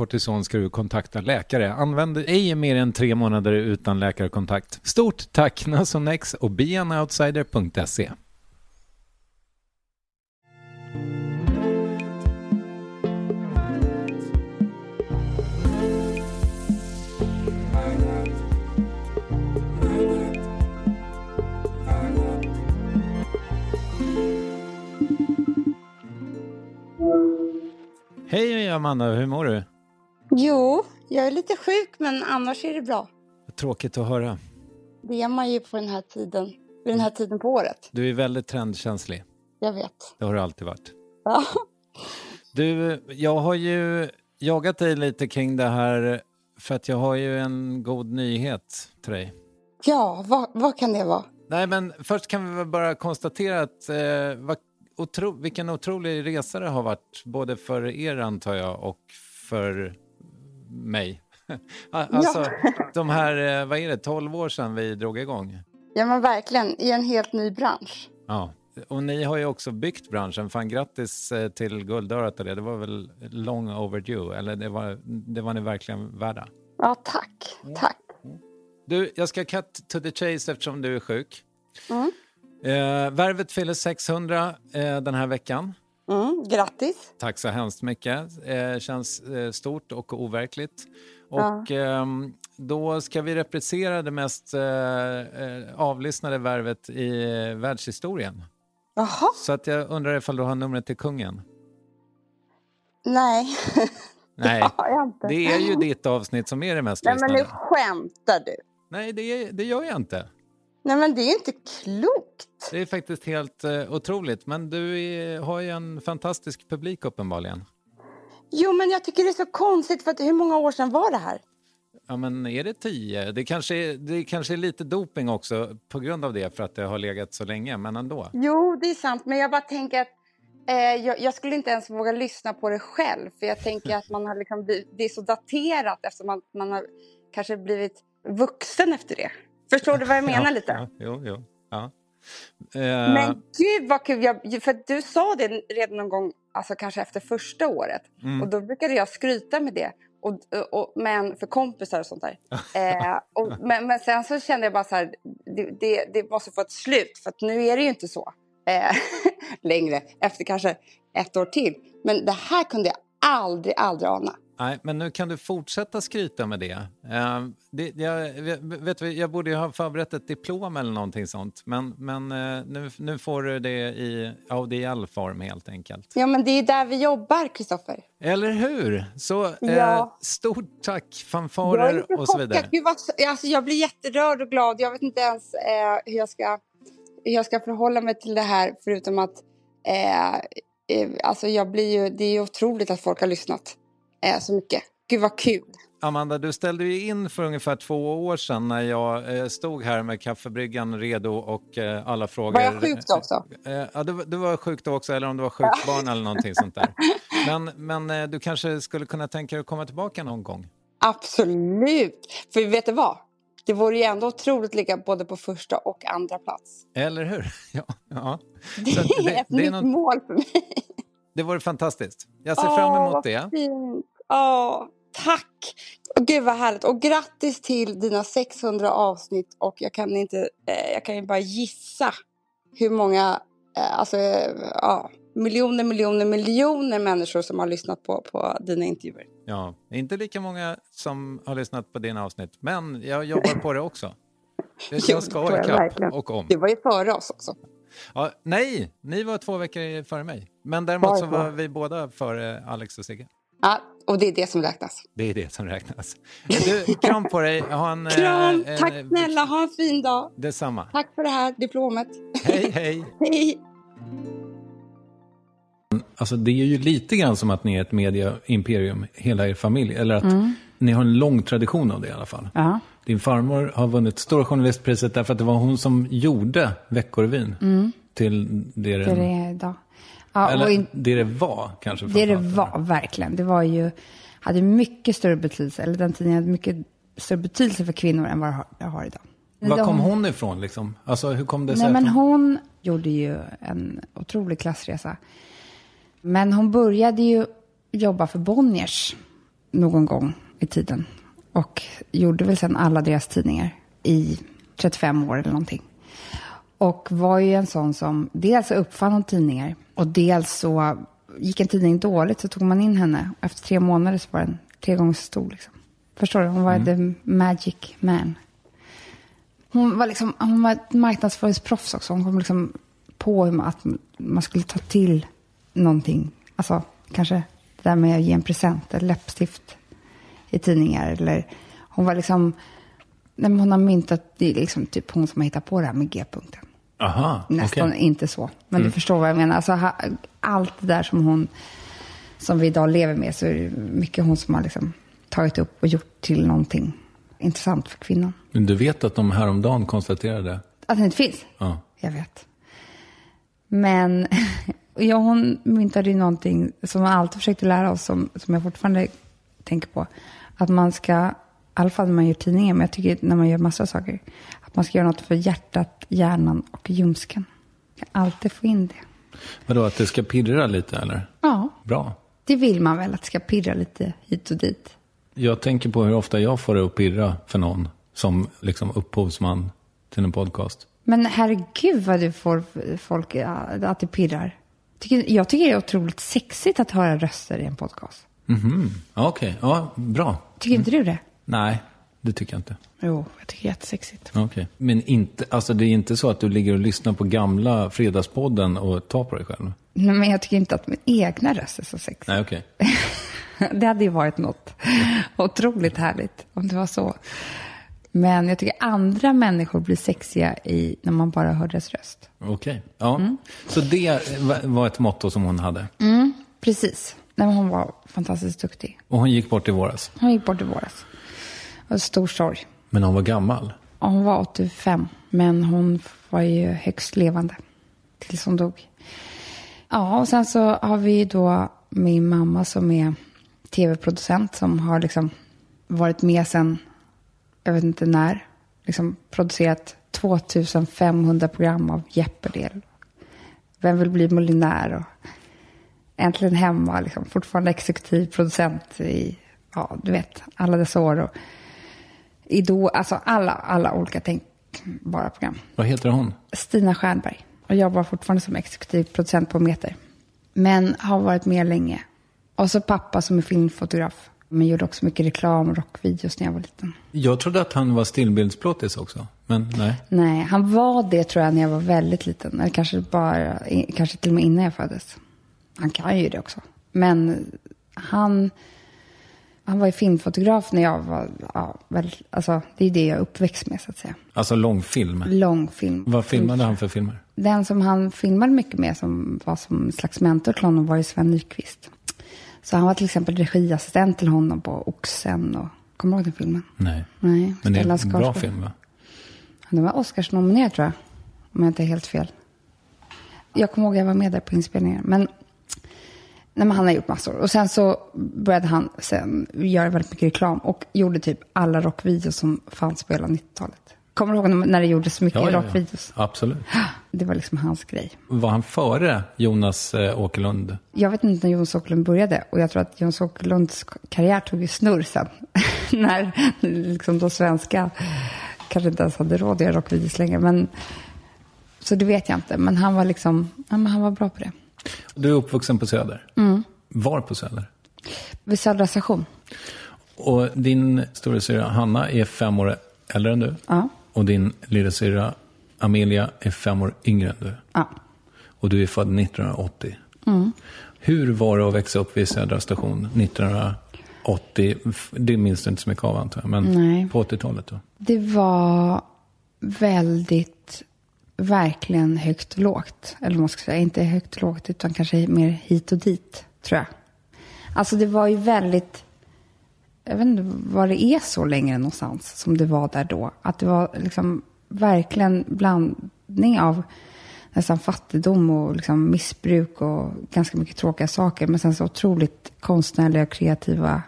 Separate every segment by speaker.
Speaker 1: kortison ska du kontakta läkare. Använd ej mer än tre månader utan läkarkontakt. Stort tack Nasonex och beanoutsider.se. Hej Amanda, hur mår du?
Speaker 2: Jo, jag är lite sjuk men annars är det bra.
Speaker 1: Tråkigt att höra.
Speaker 2: Det är man ju på den här tiden, vid den här tiden på året.
Speaker 1: Du är väldigt trendkänslig.
Speaker 2: Jag vet.
Speaker 1: Det har du alltid varit.
Speaker 2: Ja.
Speaker 1: Du, jag har ju jagat dig lite kring det här för att jag har ju en god nyhet till dig.
Speaker 2: Ja, vad, vad kan det vara?
Speaker 1: Nej, men först kan vi väl bara konstatera att eh, vad otro, vilken otrolig resa det har varit, både för er antar jag och för mig. alltså, de här, eh, vad är det, 12 år sedan vi drog igång.
Speaker 2: Ja men verkligen, i en helt ny bransch.
Speaker 1: Ja, och ni har ju också byggt branschen. Fan, grattis eh, till guldörat det. Det var väl long overdue, eller det var, det var ni verkligen värda.
Speaker 2: Ja, tack. Tack.
Speaker 1: Du, jag ska cut to the chase eftersom du är sjuk.
Speaker 2: Mm.
Speaker 1: Eh, värvet fyller 600 eh, den här veckan.
Speaker 2: Mm, grattis.
Speaker 1: Tack så hemskt mycket. Eh, känns eh, stort och overkligt. Och ehm, då ska vi reprisera det mest eh, avlyssnade värvet i världshistorien.
Speaker 2: Jaha,
Speaker 1: Så att jag undrar ifall du har numret till kungen?
Speaker 2: nej.
Speaker 1: Nej,
Speaker 2: Det
Speaker 1: det är ju ditt avsnitt som är det mest
Speaker 2: Nej men nu
Speaker 1: lyssnade.
Speaker 2: skämtar du.
Speaker 1: Nej, det, är, det gör jag inte.
Speaker 2: Nej men det är inte klokt.
Speaker 1: Det är faktiskt helt eh, otroligt. Men du är, har ju en fantastisk publik uppenbarligen.
Speaker 2: Jo men jag tycker det är så konstigt för att hur många år sedan var det här?
Speaker 1: Ja, men är det tio? Det kanske är, det kanske är lite doping också på grund av det för att det har legat så länge, men ändå.
Speaker 2: Jo det är sant men jag bara tänker att eh, jag, jag skulle inte ens våga lyssna på det själv för jag tänker att man har liksom blivit, det är så daterat eftersom man, man har kanske blivit vuxen efter det. Förstår du vad jag menar
Speaker 1: ja,
Speaker 2: lite?
Speaker 1: Ja, jo, jo. Ja.
Speaker 3: Eh,
Speaker 2: Men gud vad kul! Jag, för du sa det redan någon gång, alltså kanske efter första året.
Speaker 3: Mm.
Speaker 2: Och då brukade jag skryta med det. Och, och, men för kompisar och sånt där. eh, och, men, men sen så kände jag bara så här, det, det, det måste få ett slut. För att nu är det ju inte så eh, längre, efter kanske ett år till. Men det här kunde jag aldrig, aldrig ana.
Speaker 3: Nej, men nu kan du fortsätta skryta med det. Eh, det jag, vet, jag borde ju ha förberett ett diplom eller någonting sånt. Men, men eh, nu, nu får du det i ADL-form helt enkelt.
Speaker 2: Ja, men det är där vi jobbar, Kristoffer.
Speaker 3: Eller hur? Så eh,
Speaker 2: Ja.
Speaker 3: stort tack, fanfarer och så vidare.
Speaker 2: Gud, vad, alltså, jag blir jätterörd och glad. Jag vet inte ens eh, hur, jag ska, hur jag ska förhålla mig till det här förutom att eh, eh, alltså, jag blir ju, det är ju otroligt att folk har lyssnat eh, så mycket. Gud vad kul.
Speaker 3: Amanda, du ställde ju in för ungefär två år sedan när jag eh, stod här med kaffebryggan redo och eh, alla frågor.
Speaker 2: Var jag sjuk då också?
Speaker 3: Eh, ja, du, du var sjuk då också, eller om du var sjukt barn eller någonting sånt där. Men, men du kanske skulle kunna tänka dig att komma tillbaka någon gång?
Speaker 2: Absolut. För vet du vad? Det vore ju ändå otroligt att ligga både på första och andra plats.
Speaker 3: Eller hur? Ja, ja.
Speaker 2: Det är ett nytt
Speaker 3: något-
Speaker 2: mål för mig.
Speaker 3: det vore fantastiskt. Jag ser fram
Speaker 2: Åh,
Speaker 3: emot det.
Speaker 2: Fint. Åh, tack! Gud vad härligt. Och grattis till dina 600 avsnitt. Och jag kan, inte, eh, jag kan ju bara gissa hur många, eh, alltså eh, ja, miljoner, miljoner, miljoner människor som har lyssnat på, på dina intervjuer.
Speaker 3: Ja, inte lika många som har lyssnat på dina avsnitt, men jag jobbar på det också. Jag
Speaker 2: det
Speaker 3: ska
Speaker 2: jag
Speaker 3: ikapp och om.
Speaker 2: Du var ju före oss också.
Speaker 3: Ja, nej, ni var två veckor före mig. Men däremot så var vi båda före Alex och Sigge.
Speaker 2: Ja, och det är det som räknas.
Speaker 3: Det är det som räknas. Du, kram på dig. Ha en,
Speaker 2: Kram!
Speaker 3: eh,
Speaker 2: Tack
Speaker 3: en-
Speaker 2: snälla, ha en fin dag.
Speaker 3: Detsamma.
Speaker 2: Tack för det här diplomet.
Speaker 3: Hej, hej.
Speaker 2: Hej!
Speaker 1: Alltså det är ju lite grann som att ni är ett mediaimperium, hela er familj. Eller att
Speaker 2: Mm.
Speaker 1: ni har en lång tradition av det i alla fall.
Speaker 4: Ja.
Speaker 1: Din farmor har vunnit Stora Journalistpriset därför att det var hon som gjorde Veckorevyn till det
Speaker 4: Det
Speaker 1: den,
Speaker 4: är idag. Ja,
Speaker 1: eller
Speaker 4: in,
Speaker 1: det det var kanske.
Speaker 4: det det var, verkligen. Det var ju, hade mycket större betydelse, eller den tidningen hade mycket större betydelse för kvinnor än vad det har, det har idag.
Speaker 1: Var
Speaker 4: De-
Speaker 1: kom hon ifrån liksom? Alltså hur kom det sig
Speaker 4: Nej, men
Speaker 1: hon
Speaker 4: gjorde ju en otrolig klassresa. Men hon började ju jobba för Bonniers någon gång i tiden. Och gjorde väl sen alla deras tidningar i 35 år eller någonting. Och var ju en sån som dels uppfann hon tidningar och dels så gick en tidning dåligt så tog man in henne. Efter tre månader så var den tre gånger så stor. Liksom. Förstår du? Hon var the magic man. Hon var, liksom, hon var ett marknadsföringsproffs också. Hon kom liksom på att man skulle ta till någonting. Alltså kanske det där med att ge en present, eller läppstift i tidningar. Eller hon var liksom, nej, men hon har myntat, det är liksom typ hon som har hittat på det här med G-punkten.
Speaker 1: Aha,
Speaker 4: Nästan
Speaker 1: okej.
Speaker 4: inte så. Men du förstår vad jag menar. Alltså, ha, allt det där som hon, som vi idag lever med, så är det mycket hon som har liksom tagit upp och gjort till någonting intressant för kvinnan.
Speaker 1: Men du vet att de häromdagen konstaterade?
Speaker 4: Att det inte finns?
Speaker 1: Ja.
Speaker 4: Jag vet. Men ja, hon myntade ju någonting som man alltid försökte lära oss, som, som jag fortfarande tänker på. Att man ska, i alla fall när man gör tidningar, men jag tycker när man gör massor av saker, man ska göra något för hjärtat, hjärnan och ljumsken. Jag kan alltid få in det.
Speaker 1: Vadå, att det ska pirra lite eller?
Speaker 4: Ja,
Speaker 1: Bra.
Speaker 4: det vill man väl, att det ska pirra lite hit och dit.
Speaker 1: Jag tänker på hur ofta jag får det att pirra för någon som liksom upphovsman till en podcast.
Speaker 4: Men herregud vad du får folk att det pirrar. Jag tycker det är otroligt sexigt att höra röster i en podcast.
Speaker 1: Mhm, okej. Ja, bra.
Speaker 4: Tycker inte du det?
Speaker 1: Nej, det tycker jag inte.
Speaker 4: Jo, jag tycker det är jättesexigt.
Speaker 1: Okej. Men inte, alltså det är inte så att du ligger och lyssnar på gamla Fredagspodden och tar på dig själv?
Speaker 4: Nej, men jag tycker inte att min egna röst är så sexig.
Speaker 1: Nej, okej.
Speaker 4: Det hade ju varit något otroligt härligt om det var så. Men jag tycker andra människor blir sexiga i, när man bara hör deras röst.
Speaker 1: Okej. Ja. Så det va- var ett motto som hon hade.
Speaker 4: Precis. Nej, hon var fantastiskt duktig.
Speaker 1: Och hon gick bort i våras.
Speaker 4: Hon gick bort i våras. Var stor sorg.
Speaker 1: Men hon var gammal.
Speaker 4: Hon var 85, men hon var ju högst levande tills hon dog. Ja, och sen så har vi då min mamma som är tv-producent som har liksom varit med sen, jag vet inte när, liksom producerat 2500 program av Jeopardy. Vem vill bli miljonär? Och äntligen hemma, liksom. fortfarande exekutiv producent i, ja, du vet, alla dessa år. Och Idol, alltså alla, alla olika tänkbara program.
Speaker 1: Vad heter hon?
Speaker 4: Stina Stjernberg. Och jobbar fortfarande som exekutiv producent på Meter. Men har varit med länge. Och så pappa som är filmfotograf. Men gjorde också mycket reklam och rockvideos när jag var liten.
Speaker 1: Jag trodde att han var stillbildsplåtis också. Men nej.
Speaker 4: Nej, han var det tror jag när jag var väldigt liten. Eller kanske bara, kanske till och med innan jag föddes. Han kan ju det också. Men han, han var ju filmfotograf när jag var, ja, väl, alltså det är det jag är uppväxt med så att säga.
Speaker 1: Alltså långfilm.
Speaker 4: Långfilm.
Speaker 1: Vad filmade han för filmer?
Speaker 4: Den som han filmade mycket med som var som slags mentor till honom var ju Sven Nykvist. Så han var till exempel regiassistent till honom på Oxen och, kommer du ihåg den filmen?
Speaker 1: Nej.
Speaker 4: Nej.
Speaker 1: Men det är en bra
Speaker 4: Skarsgård.
Speaker 1: film va?
Speaker 4: Den var Oscarsnominerad tror jag. Om jag inte är helt fel. Jag kommer ihåg att jag var med där på inspelningen. Men, nej, men han har gjort massor. Och sen så började han sen göra väldigt mycket reklam. Och gjorde typ alla rockvideos som fanns på hela 90-talet. Kommer du ihåg när det gjordes så mycket
Speaker 1: Ja, ja, ja.
Speaker 4: rockvideos?
Speaker 1: Absolut.
Speaker 4: Det var liksom hans grej.
Speaker 1: Var han före Jonas eh, Åkerlund?
Speaker 4: Jag vet inte när Jonas Åkerlund började. Och jag tror att Jonas Åkerlunds karriär tog ju snurr sen. när liksom de svenska kanske inte ens hade råd att göra rockvideos längre. Men, så det vet jag inte. Men han var liksom, ja, men han var bra på det.
Speaker 1: Du är uppvuxen på Söder.
Speaker 4: Mm.
Speaker 1: Var på Söder?
Speaker 4: Vid Södra station.
Speaker 1: Och din storasyrra Hanna är fem år äldre än du.
Speaker 4: Ja.
Speaker 1: Och din lillasyrra Amelia är fem år yngre än du.
Speaker 4: Ja.
Speaker 1: Och du är född 1980.
Speaker 4: Mm.
Speaker 1: Hur var det att växa upp vid Södra station 1980? Det minns du inte så mycket av antar jag, men
Speaker 4: Nej.
Speaker 1: på 80-talet då?
Speaker 4: Det var väldigt, verkligen högt och lågt. Eller vad man ska säga, inte högt och lågt utan kanske mer hit och dit, tror jag. Alltså det var ju väldigt, jag vet inte vad det är så längre någonstans som det var där då. Att det var liksom verkligen blandning av nästan fattigdom och liksom missbruk och ganska mycket tråkiga saker. Men sen så otroligt konstnärliga och kreativa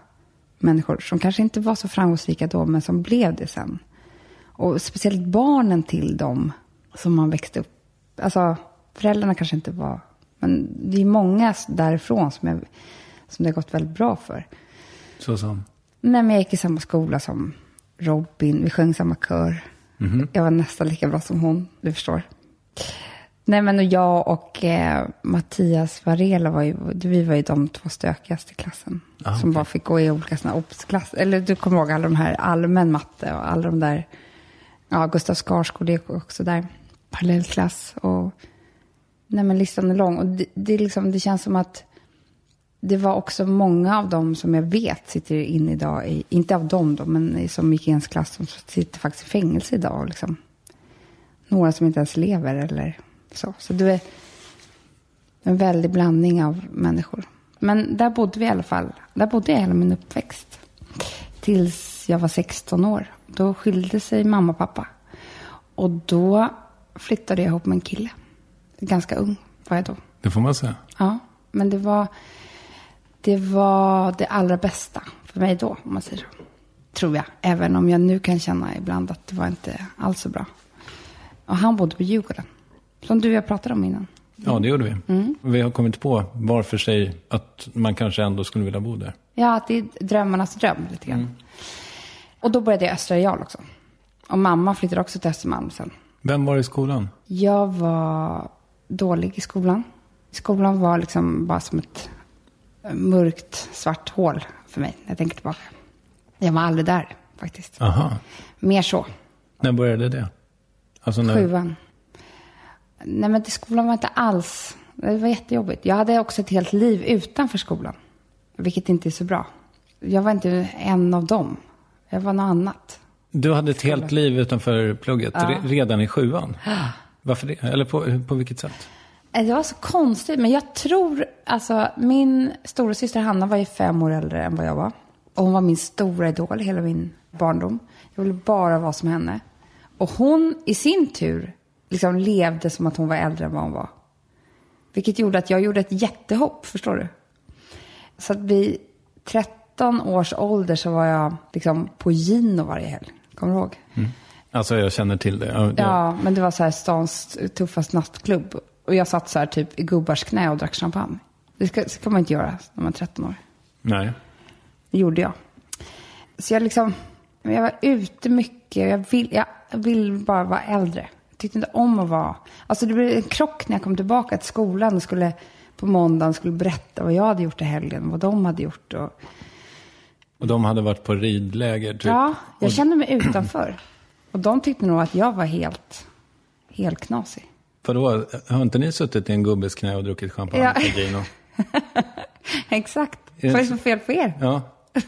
Speaker 4: människor som kanske inte var så framgångsrika då, men som blev det sen. Och speciellt barnen till dem som man växte upp. Alltså, föräldrarna kanske inte var... Men det är många därifrån som, jag, som det har gått väldigt bra för.
Speaker 1: Så som?
Speaker 4: Nej, men jag gick i samma skola som Robin. Vi sjöng samma kör. Jag var nästan lika bra som hon, du förstår. Nej, men och jag och eh, Mattias Varela var ju, vi var ju de två stökigaste i klassen.
Speaker 1: Ah,
Speaker 4: som
Speaker 1: okej.
Speaker 4: bara fick gå i olika sådana obsklasser. Eller du kommer ihåg alla de här allmän matte och alla de där, ja, Gustav Skarsgård gick också där. Parallellklass och, nej men listan är lång. Och det, det, är liksom, det känns som att det var också många av dem som jag vet sitter inne idag, i, inte av dem då, men som gick i ens klass, som sitter faktiskt i fängelse idag. Liksom. Några som inte ens lever eller så. Så det är en väldig blandning av människor. Men där bodde vi i alla fall. Där bodde jag hela min uppväxt. Tills jag var 16 år. Då skilde sig mamma och pappa. Och då flyttade jag ihop med en kille. Ganska ung var jag då.
Speaker 1: Det får man säga.
Speaker 4: Ja, men det var, det var det allra bästa för mig då, om man säger så. Tror jag. Även om jag nu kan känna ibland att det var inte alls så bra. Och han bodde på Djurgården. Som du och jag pratade om innan.
Speaker 1: Ja, det gjorde vi.
Speaker 4: Mm.
Speaker 1: Vi har kommit på var för sig att man kanske ändå skulle vilja bo där.
Speaker 4: Ja, att det är drömmarnas dröm lite grann. Och då började jag Östra Real också. Och mamma flyttade också till Östermalm sen.
Speaker 1: Vem var i skolan?
Speaker 4: Jag var dålig i skolan. Skolan var liksom bara som ett mörkt svart hål för mig när jag tänker tillbaka. Jag var aldrig där faktiskt.
Speaker 1: Aha.
Speaker 4: Mer så.
Speaker 1: När började det? Alltså när...
Speaker 4: Sjuan. Nej men skolan var inte alls, det var jättejobbigt. Jag hade också ett helt liv utanför skolan. Vilket inte är så bra. Jag var inte en av dem. Jag var något annat.
Speaker 1: Du hade ett helt liv utanför plugget re- redan i sjuan? Varför det? Eller på, på vilket sätt?
Speaker 4: Eh, Det var så konstigt, men jag tror, alltså min stora syster Hanna var ju fem år äldre än vad jag var. Och hon var min stora idol hela min barndom. Jag ville bara vara som henne. Och hon i sin tur liksom levde som att hon var äldre än vad hon var. Vilket gjorde att jag gjorde ett jättehopp, förstår du? Så att vid 13 års ålder så var jag liksom på Gino varje helg. Kommer du ihåg?
Speaker 1: Alltså jag känner till det. Ja,
Speaker 4: Ja, men det var så här stans tuffaste nattklubb. Och jag satt så här typ i gubbars knä och drack champagne. Det ska, ska man inte göra när man är 13 år.
Speaker 1: Nej.
Speaker 4: Det gjorde jag. Så jag liksom, jag var ute mycket. Jag vill, jag vill bara vara äldre. Jag tyckte inte om att vara, alltså det blev en krock när jag kom tillbaka till skolan och skulle på måndagen skulle berätta vad jag hade gjort i helgen, vad de hade gjort. Och,
Speaker 1: Och de hade varit på ridläger typ.
Speaker 4: ja, jag
Speaker 1: Och-
Speaker 4: kände mig utanför. Och de tyckte nog att jag var helt, helt knasig.
Speaker 1: Vadå, har inte ni suttit i en gubbes knä och druckit champagne
Speaker 4: Ja.
Speaker 1: Gino?
Speaker 4: Exakt. Vad är det för fel på er?
Speaker 1: Ja.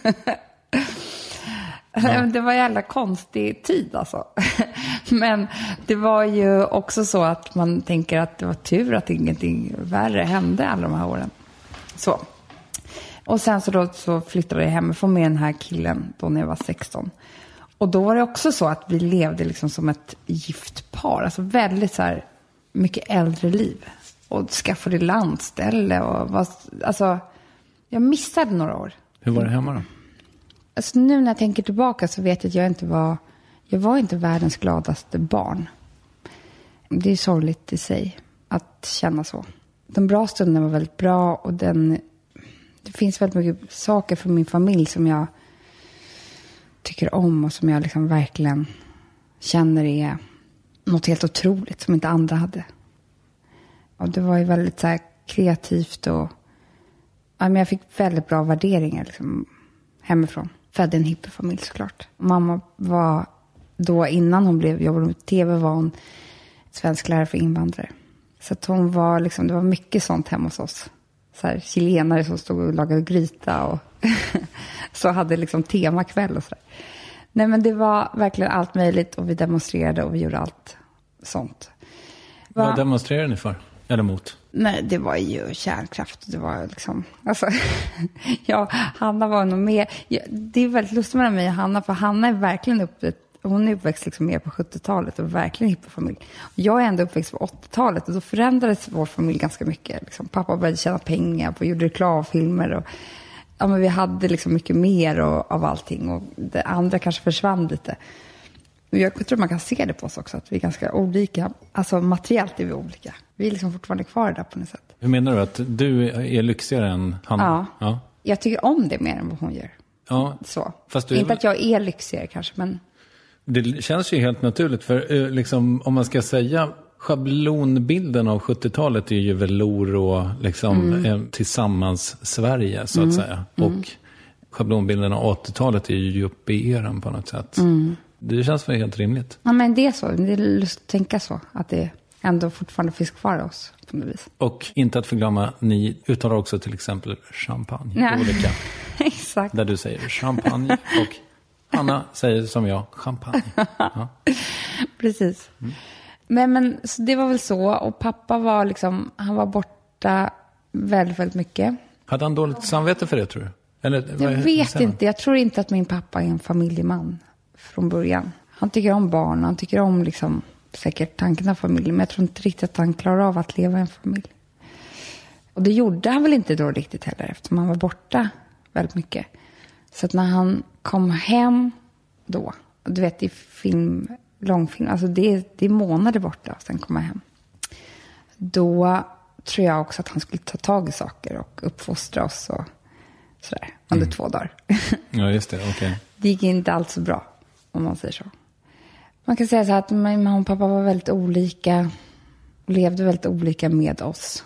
Speaker 4: Det var en jävla konstig tid alltså. Men det var ju också så att man tänker att det var tur att ingenting värre hände alla de här åren. Så. Och sen så då så flyttade jag hemifrån med den här killen då när jag var 16. Och då var det också så att vi levde liksom som ett gift par. Alltså väldigt så här mycket äldre liv. Och skaffade landställe och var, alltså jag missade några år.
Speaker 1: Hur var det hemma då?
Speaker 4: Alltså nu när jag tänker tillbaka så vet jag att jag inte var, jag var inte världens gladaste barn. Det är sorgligt i sig att känna så. De bra stunderna var väldigt bra och den, det finns väldigt mycket saker från min familj som jag tycker om och som jag liksom verkligen känner är något helt otroligt som inte andra hade. Och det var ju väldigt så här kreativt och ja, men jag fick väldigt bra värderingar liksom, hemifrån. Födde en hippiefamilj såklart. Mamma var då innan hon blev, jobbade med tv var hon svensklärare för invandrare. Så att hon var liksom, det var mycket sånt hemma hos oss. Så här, chilenare som stod och lagade gryta och så hade liksom temakväll och sådär. Nej men det var verkligen allt möjligt och vi demonstrerade och vi gjorde allt sånt. Va?
Speaker 1: Vad demonstrerar ni för? Eller mot?
Speaker 4: Nej, det var ju kärnkraft. Det var liksom, alltså, ja, Hanna var nog med. Det är väldigt lustigt mellan mig och Hanna, för Hanna är verkligen uppe, hon är uppväxt liksom mer på 70-talet och verkligen hippofamilj. Jag är ändå uppväxt på 80-talet och då förändrades vår familj ganska mycket. Liksom, pappa började tjäna pengar och gjorde reklamfilmer och ja, men vi hade liksom mycket mer och, av allting och det andra kanske försvann lite. Jag tror man kan se det på oss också, att vi är ganska olika. Alltså materiellt är vi olika. Vi är liksom fortfarande kvar där på något sätt.
Speaker 1: Hur menar du? Att du är lyxigare än han?
Speaker 4: Ja.
Speaker 1: ja.
Speaker 4: Jag tycker om det mer än vad hon gör.
Speaker 1: Ja,
Speaker 4: Så.
Speaker 1: Fast du-
Speaker 4: Inte att jag är lyxigare kanske, men
Speaker 1: Det känns ju helt naturligt. För eh, liksom, om man ska säga schablonbilden av 70-talet är ju velour och liksom,
Speaker 4: Mm.
Speaker 1: eh, tillsammans Sverige så att säga. Och schablonbilden av 80-talet är ju yuppie-eran på något sätt.
Speaker 4: Mm.
Speaker 1: Det känns väl helt rimligt.
Speaker 4: Ja, men det är så. Det är lust att tänka så. Att det ändå fortfarande finns kvar i oss på något vis.
Speaker 1: Och inte att förglömma, ni uttalar också till exempel champagne.
Speaker 4: Ja.
Speaker 1: Olika.
Speaker 4: Exakt.
Speaker 1: Där du säger champagne och Anna säger som jag, champagne. Ja.
Speaker 4: Precis. Men, men så det var väl så. Och pappa var liksom, han var borta väldigt, väldigt mycket.
Speaker 1: Hade han dåligt samvete för det tror du? Eller,
Speaker 4: Jag
Speaker 1: vad-
Speaker 4: vet inte. Jag tror inte att min pappa är en familjeman från början. Han tycker om barn. Han tycker om liksom, säkert tanken av familj. Men jag tror inte riktigt att han klarar av att leva i en familj. Och det gjorde han väl inte då riktigt heller. Eftersom han var borta väldigt mycket. Så att när han kom hem då. Du vet i film, långfilm. Alltså det, är- det är månader borta. Och sen kommer han hem. Då tror jag också att han skulle ta tag i saker och uppfostra oss och sådär. Under två dagar.
Speaker 1: Ja, just det. Okej.
Speaker 4: det gick inte alls så bra, om man säger så. Man kan säga så här att min mamma och pappa var väldigt olika. Och levde väldigt olika med oss.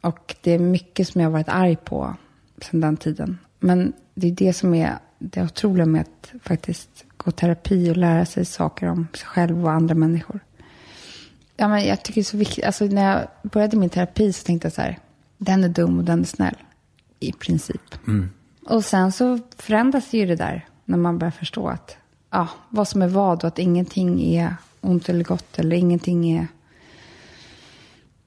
Speaker 4: Och det är mycket som jag har varit arg på sedan den tiden. Men det är det som är det otroliga med att faktiskt gå terapi och lära sig saker om sig själv och andra människor. Ja, men jag tycker det är så viktigt. Alltså, när jag började min terapi så tänkte jag så här. Den är dum och den är snäll. I princip. Och sen så förändras ju det där när man börjar förstå att ja, vad som är vad och att ingenting är ont eller gott eller ingenting är...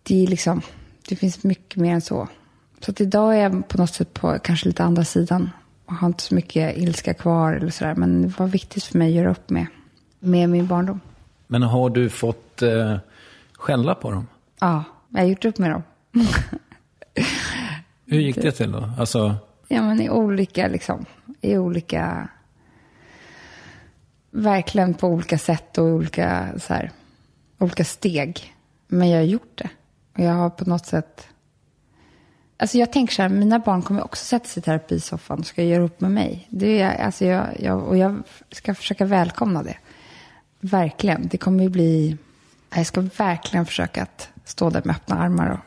Speaker 4: Det är liksom, det finns mycket mer än så. Så att idag är jag på något sätt på kanske lite andra sidan och har inte så mycket ilska kvar eller sådär. Men det var viktigt för mig att göra upp med, med min barndom.
Speaker 1: Men har du fått eh, skälla på dem?
Speaker 4: Ja, jag har gjort upp med dem.
Speaker 1: Hur gick det till då? Alltså,
Speaker 4: Ja, men i olika, liksom, i olika verkligen på olika sätt och olika, så här, olika steg. Men jag har gjort det. Och jag har på något sätt... Alltså jag tänker så här, mina barn kommer också sätta sig i terapisoffan och ska göra upp med mig. Det är, alltså jag, jag, och jag ska försöka välkomna det. Verkligen. Det kommer ju bli... Jag ska verkligen försöka att stå där med öppna armar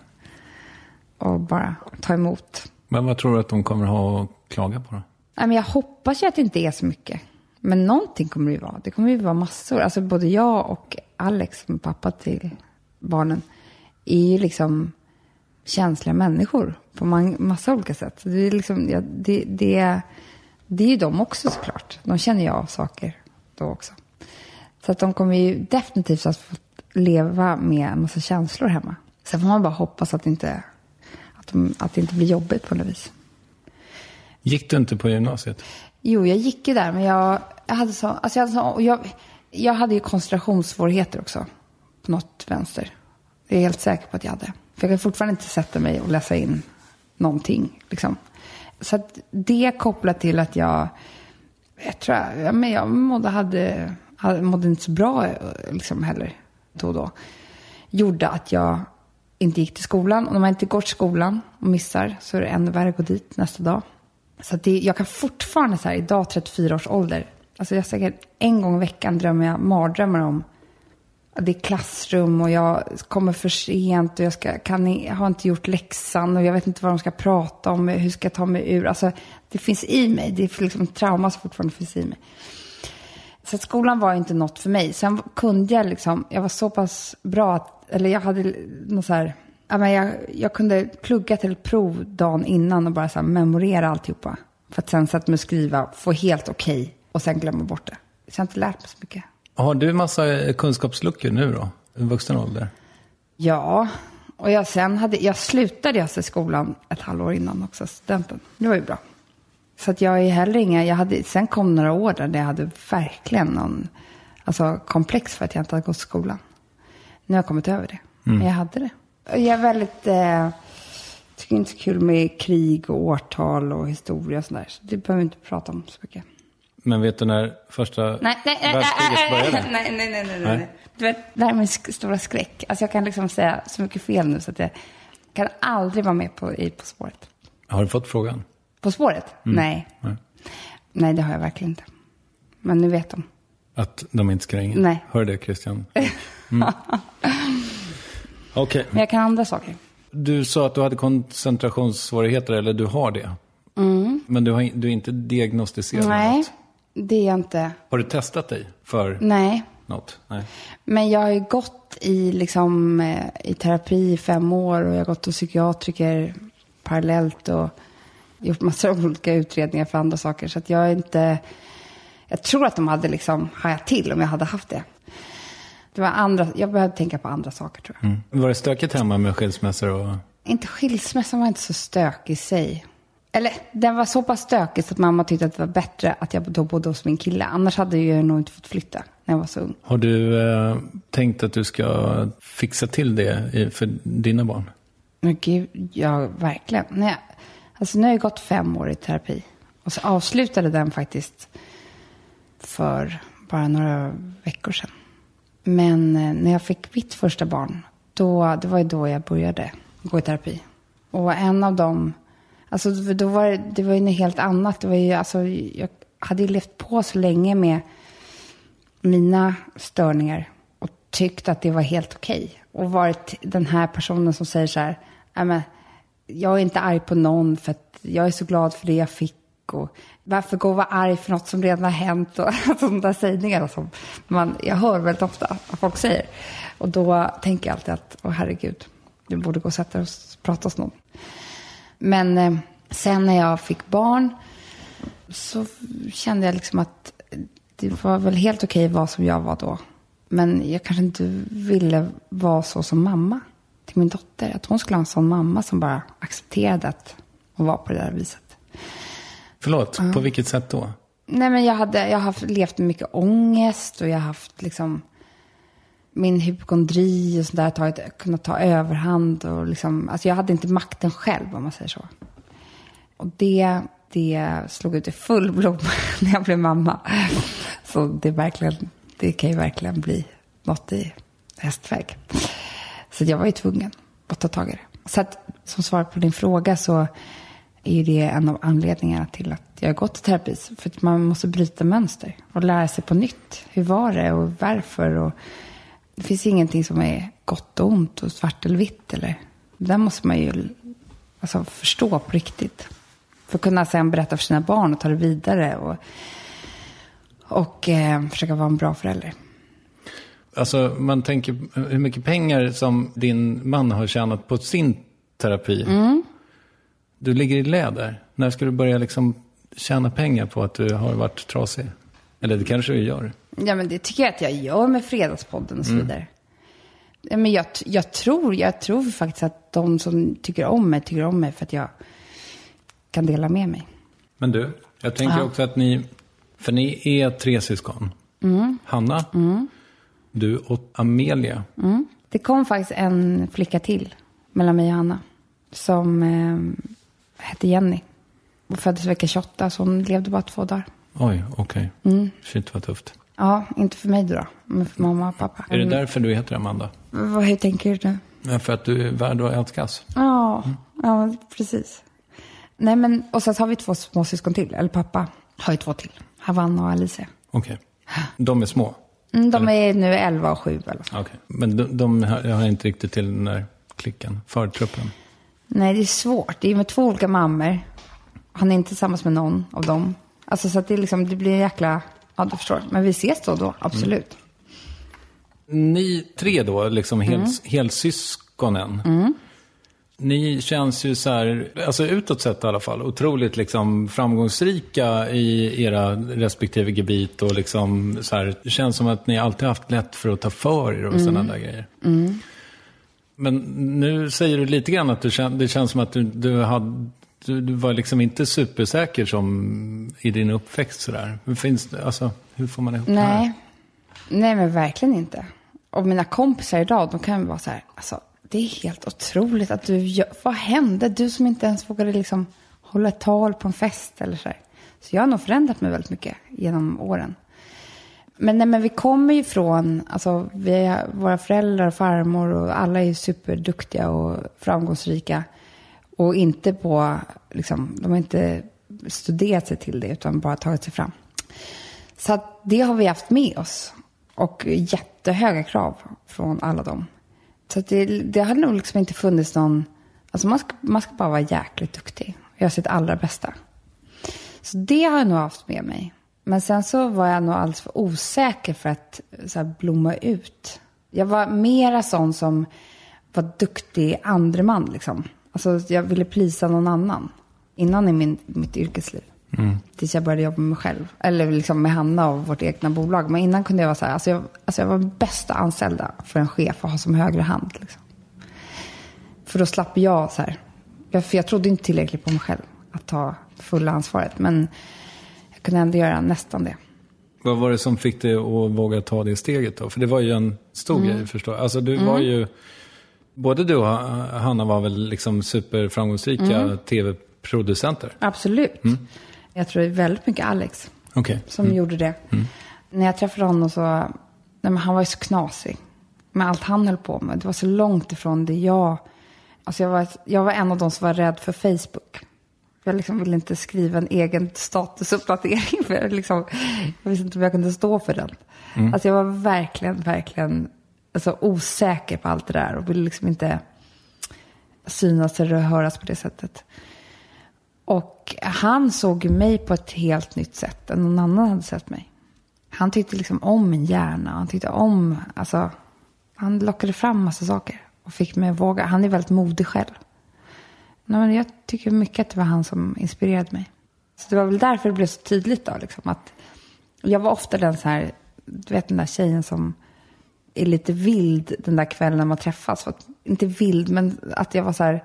Speaker 4: och, och bara ta emot.
Speaker 1: Men vad tror du att de kommer ha att klaga på då?
Speaker 4: Men jag hoppas ju att det inte är så mycket. Men någonting kommer det ju vara. Det kommer ju vara massor. Alltså både jag och Alex, som är pappa till barnen, är ju liksom känsliga människor på man- massa olika sätt. Det, är liksom, ja, det, det, det är ju de också såklart. De känner ju av saker då också. Så att de kommer ju definitivt att få leva med en massa känslor hemma. Sen får man bara hoppas att, det inte, att, de, att det inte blir jobbigt på något vis.
Speaker 1: Gick du inte på gymnasiet?
Speaker 4: Jo, jag gick ju där, men jag, jag hade så, alltså jag hade så, jag, jag hade ju koncentrationssvårigheter också. På något vänster. Det är jag helt säker på att jag hade. För jag kan fortfarande inte sätta mig och läsa in någonting. Liksom. Så att det kopplat till att jag, jag tror jag, men jag mådde, hade, hade, mådde inte så bra eh, liksom heller då och då. Gjorde att jag inte gick till skolan. Och när man inte går till skolan och missar så är det ännu värre att gå dit nästa dag. Så att det, jag kan fortfarande så här, idag 34 års ålder, alltså jag säkert en gång i veckan drömmer jag mardrömmar om det är klassrum och jag kommer för sent och jag, ska, kan, jag har inte gjort läxan och jag vet inte vad de ska prata om, hur ska jag ta mig ur? Alltså det finns i mig, det är liksom trauma som fortfarande finns i mig. Så att skolan var inte något för mig. Sen kunde jag liksom, jag var så pass bra att, eller jag hade något så här, ja, men jag, jag kunde plugga till ett prov dagen innan och bara så här memorera alltihopa. För att sen sätta mig och skriva, få helt okej och sen glömma bort det. Så jag har inte lärt mig så mycket.
Speaker 1: Har du massa kunskapsluckor nu då? I vuxen ålder?
Speaker 4: Ja, och jag sen hade, jag slutade alltså skolan ett halvår innan också, studenten. Det var ju bra. Så att jag är heller inga, jag hade, sen kom några år där jag hade verkligen någon, alltså komplex för att jag inte hade gått skolan. Nu har jag kommit över det. Men jag hade det. Och Jag är väldigt, eh, tycker inte så kul med krig och årtal och historia och sådär. Så det behöver vi inte prata om så mycket.
Speaker 1: Men vet du när första
Speaker 4: Nej, nej, nej, nej,
Speaker 1: världskriget
Speaker 4: nej, nej,
Speaker 1: började?
Speaker 4: nej, nej, nej, nej,
Speaker 1: Nej.
Speaker 4: Du vet, det här med sk- stora skräck. Alltså jag kan liksom säga så mycket fel nu så att jag kan aldrig vara med på, i På spåret.
Speaker 1: Har du fått frågan?
Speaker 4: På spåret? Nej.
Speaker 1: Nej.
Speaker 4: Nej, det har jag verkligen inte. Men nu vet de.
Speaker 1: Att de inte ska ringa?
Speaker 4: Nej.
Speaker 1: Hör det Christian? Mm. Okej.
Speaker 4: Men jag kan andra saker.
Speaker 1: Du sa att du hade koncentrationssvårigheter, eller du har det. Men du, har, du är inte diagnostiserad
Speaker 4: Mm. Nej,
Speaker 1: något.
Speaker 4: Det är jag inte.
Speaker 1: Har du testat dig för
Speaker 4: Nej.
Speaker 1: något? Nej.
Speaker 4: Men jag har ju gått i, liksom, eh, i terapi i fem år och jag har gått hos psykiatriker parallellt och gjort massor av olika utredningar för andra saker. Så att jag är inte... Jag tror att de hade liksom hajat till om jag hade haft det. det var andra, jag behövde tänka på andra saker tror jag.
Speaker 1: Var det stökigt hemma med skilsmässor och...
Speaker 4: Inte skilsmässan var inte så stökig i sig. Eller den var så pass stökig så att mamma tyckte att det var bättre att jag då bodde hos min kille. Annars hade jag nog inte fått flytta när jag var så ung.
Speaker 1: Har du eh, tänkt att du ska fixa till det för dina barn?
Speaker 4: Men gud, ja verkligen. Nej, alltså nu har jag gått fem år i terapi. Och så avslutade den faktiskt för bara några veckor sedan. Men eh, när jag fick mitt första barn, då, det var ju då jag började gå i terapi. Och en av dem, alltså då var det, det var ju något helt annat. Det var ju, alltså, jag hade ju levt på så länge med mina störningar och tyckt att det var helt okej. Och varit den här personen som säger så här, men, jag är inte arg på någon för att jag är så glad för det jag fick. Och varför gå och vara arg för något som redan har hänt? Och alltså, sådana där sägningar som man, jag hör väldigt ofta att folk säger. Och då tänker jag alltid att, åh herregud, du borde gå och sätta dig och prata hos någon. Men eh, sen när jag fick barn så kände jag liksom att det var väl helt okej att vara som jag var då. Men jag kanske inte ville vara så som mamma till min dotter. Att hon skulle ha en sån mamma som bara accepterade att hon var på det där viset.
Speaker 1: Förlåt, på vilket sätt då?
Speaker 4: Nej, men jag, hade, jag har haft, levt med mycket ångest och jag har haft liksom min hypokondri och sånt där, tagit, kunnat ta överhand. Och liksom, alltså jag hade inte makten själv om man säger så. Och det det slog ut i full blom när jag blev mamma. Så det, verkligen, det kan ju verkligen bli något i hästväg. Så jag var ju tvungen att ta tag i det. Så att, som svar på din fråga så är ju det en av anledningarna till att jag har gått i terapi. För att man måste bryta mönster och lära sig på nytt. Hur var det och varför? Och det finns ingenting som är gott och ont och svart eller vitt. Eller. Det där måste man ju alltså, förstå på riktigt. För att kunna sen berätta för sina barn och ta det vidare. Och, och eh, försöka vara en bra förälder.
Speaker 1: Alltså man tänker hur mycket pengar som din man har tjänat på sin terapi.
Speaker 4: Mm.
Speaker 1: Du ligger i läder. När ska du börja liksom tjäna pengar på att du har varit trasig? Eller det kanske du gör.
Speaker 4: Ja, men det tycker jag att jag gör med Fredagspodden och så vidare. Ja, men jag, jag, tror, jag tror faktiskt att de som tycker om mig, tycker om mig för att jag kan dela med mig.
Speaker 1: Men du, jag tänker
Speaker 4: Ja.
Speaker 1: också att ni, för ni är tre syskon. Hanna, du och Amelia.
Speaker 4: Det kom faktiskt en flicka till mellan mig och Hanna. Som eh, hette Jenny. Och föddes vecka 28, så hon levde bara två dagar.
Speaker 1: Oj, okej.
Speaker 4: Mm.
Speaker 1: Shit vad tufft.
Speaker 4: Ja, inte för mig då, men för mamma och pappa.
Speaker 1: Är det därför du heter Amanda?
Speaker 4: Vad, hur tänker du nu?
Speaker 1: Ja, för att du är värd att älskas?
Speaker 4: Ja, ja, precis. Nej, men och så har vi två småsyskon till. Eller pappa har ju två till. Havanna och Alicia.
Speaker 1: Okej. De är små?
Speaker 4: Mm, de är nu 11 och 7 eller så.
Speaker 1: Okej. Men de, de hör inte riktigt till den där klicken, förtruppen?
Speaker 4: Nej, det är svårt. Det är med två olika mammor. Han är inte tillsammans med någon av dem. Alltså så att det, liksom, det blir en jäkla... Ja, du förstår. Men vi ses då då, absolut.
Speaker 1: Ni tre då, liksom hel, helsyskonen. Ni känns ju så här, alltså utåt sett i alla fall, otroligt liksom framgångsrika i era respektive gebit. Och liksom så här, det känns som att ni alltid haft lätt för att ta för er och sådana där grejer. Men nu säger du lite grann att du det känns som att du, du, hade, du, du var liksom inte supersäker som i din uppväxt sådär. Hur, finns det, alltså, hur får man ihop det här?
Speaker 4: Nej. Men verkligen inte. Och mina kompisar idag, de kan ju vara så här, alltså, det är helt otroligt att du gör, vad hände? Du som inte ens vågade liksom hålla ett tal på en fest eller så här. Så jag har nog förändrat mig väldigt mycket genom åren. Men, nej, men vi kommer ju från, alltså vi våra föräldrar och farmor och alla är ju superduktiga och framgångsrika. Och inte på, liksom, de har inte studerat sig till det utan bara tagit sig fram. Så att det har vi haft med oss. Och jättehöga krav från alla dem. Så att det, det hade nog liksom inte funnits någon... Alltså man ska, man ska bara vara jäkligt duktig. Och göra sitt allra bästa. Så det har jag nog haft med mig. Men sen så var jag nog alldeles för osäker för att så här, blomma ut. Jag var mera sån som var duktig andreman liksom. Alltså jag ville plisa någon annan. Innan i min, mitt yrkesliv. Tills jag började jobba med mig själv. Eller liksom med Hanna och vårt egna bolag. Men innan kunde jag vara så här. Alltså jag, alltså jag var bästa anställda för en chef att ha som högre hand. Liksom. För då slapp jag så här. Jag, för jag trodde inte tillräckligt på mig själv. Att ta fulla ansvaret. Men jag kunde ändå göra nästan det.
Speaker 1: Vad var det som fick dig att våga ta det steget då? För det var ju en stor grej förstår jag. Alltså du var ju, både du och Hanna var väl liksom superframgångsrika tv-producenter?
Speaker 4: Absolut. Jag tror det är väldigt mycket Alex.
Speaker 1: Okej.
Speaker 4: som gjorde det. När jag träffade honom så, nej men han var ju så knasig. Med allt han höll på med. Det var så långt ifrån det jag, alltså jag var, jag var en av de som var rädd för Facebook. Jag liksom ville inte skriva en egen statusuppdatering. För jag, liksom, jag visste inte om jag kunde stå för den. Alltså jag var verkligen, verkligen alltså, osäker på allt det där. Och ville liksom inte synas eller höras på det sättet. Och han såg mig på ett helt nytt sätt än någon annan hade sett mig. Han tyckte liksom om min hjärna. Han tyckte om, alltså, han lockade fram massa saker. Och fick mig att våga. Han är väldigt modig själv. Nej, men jag tycker mycket att det var han som inspirerade mig. Så det var väl därför det blev så tydligt då. Liksom, att jag var ofta den så här, du vet den där tjejen som är lite vild den där kvällen när man träffas. För att, inte vild, men att jag var så här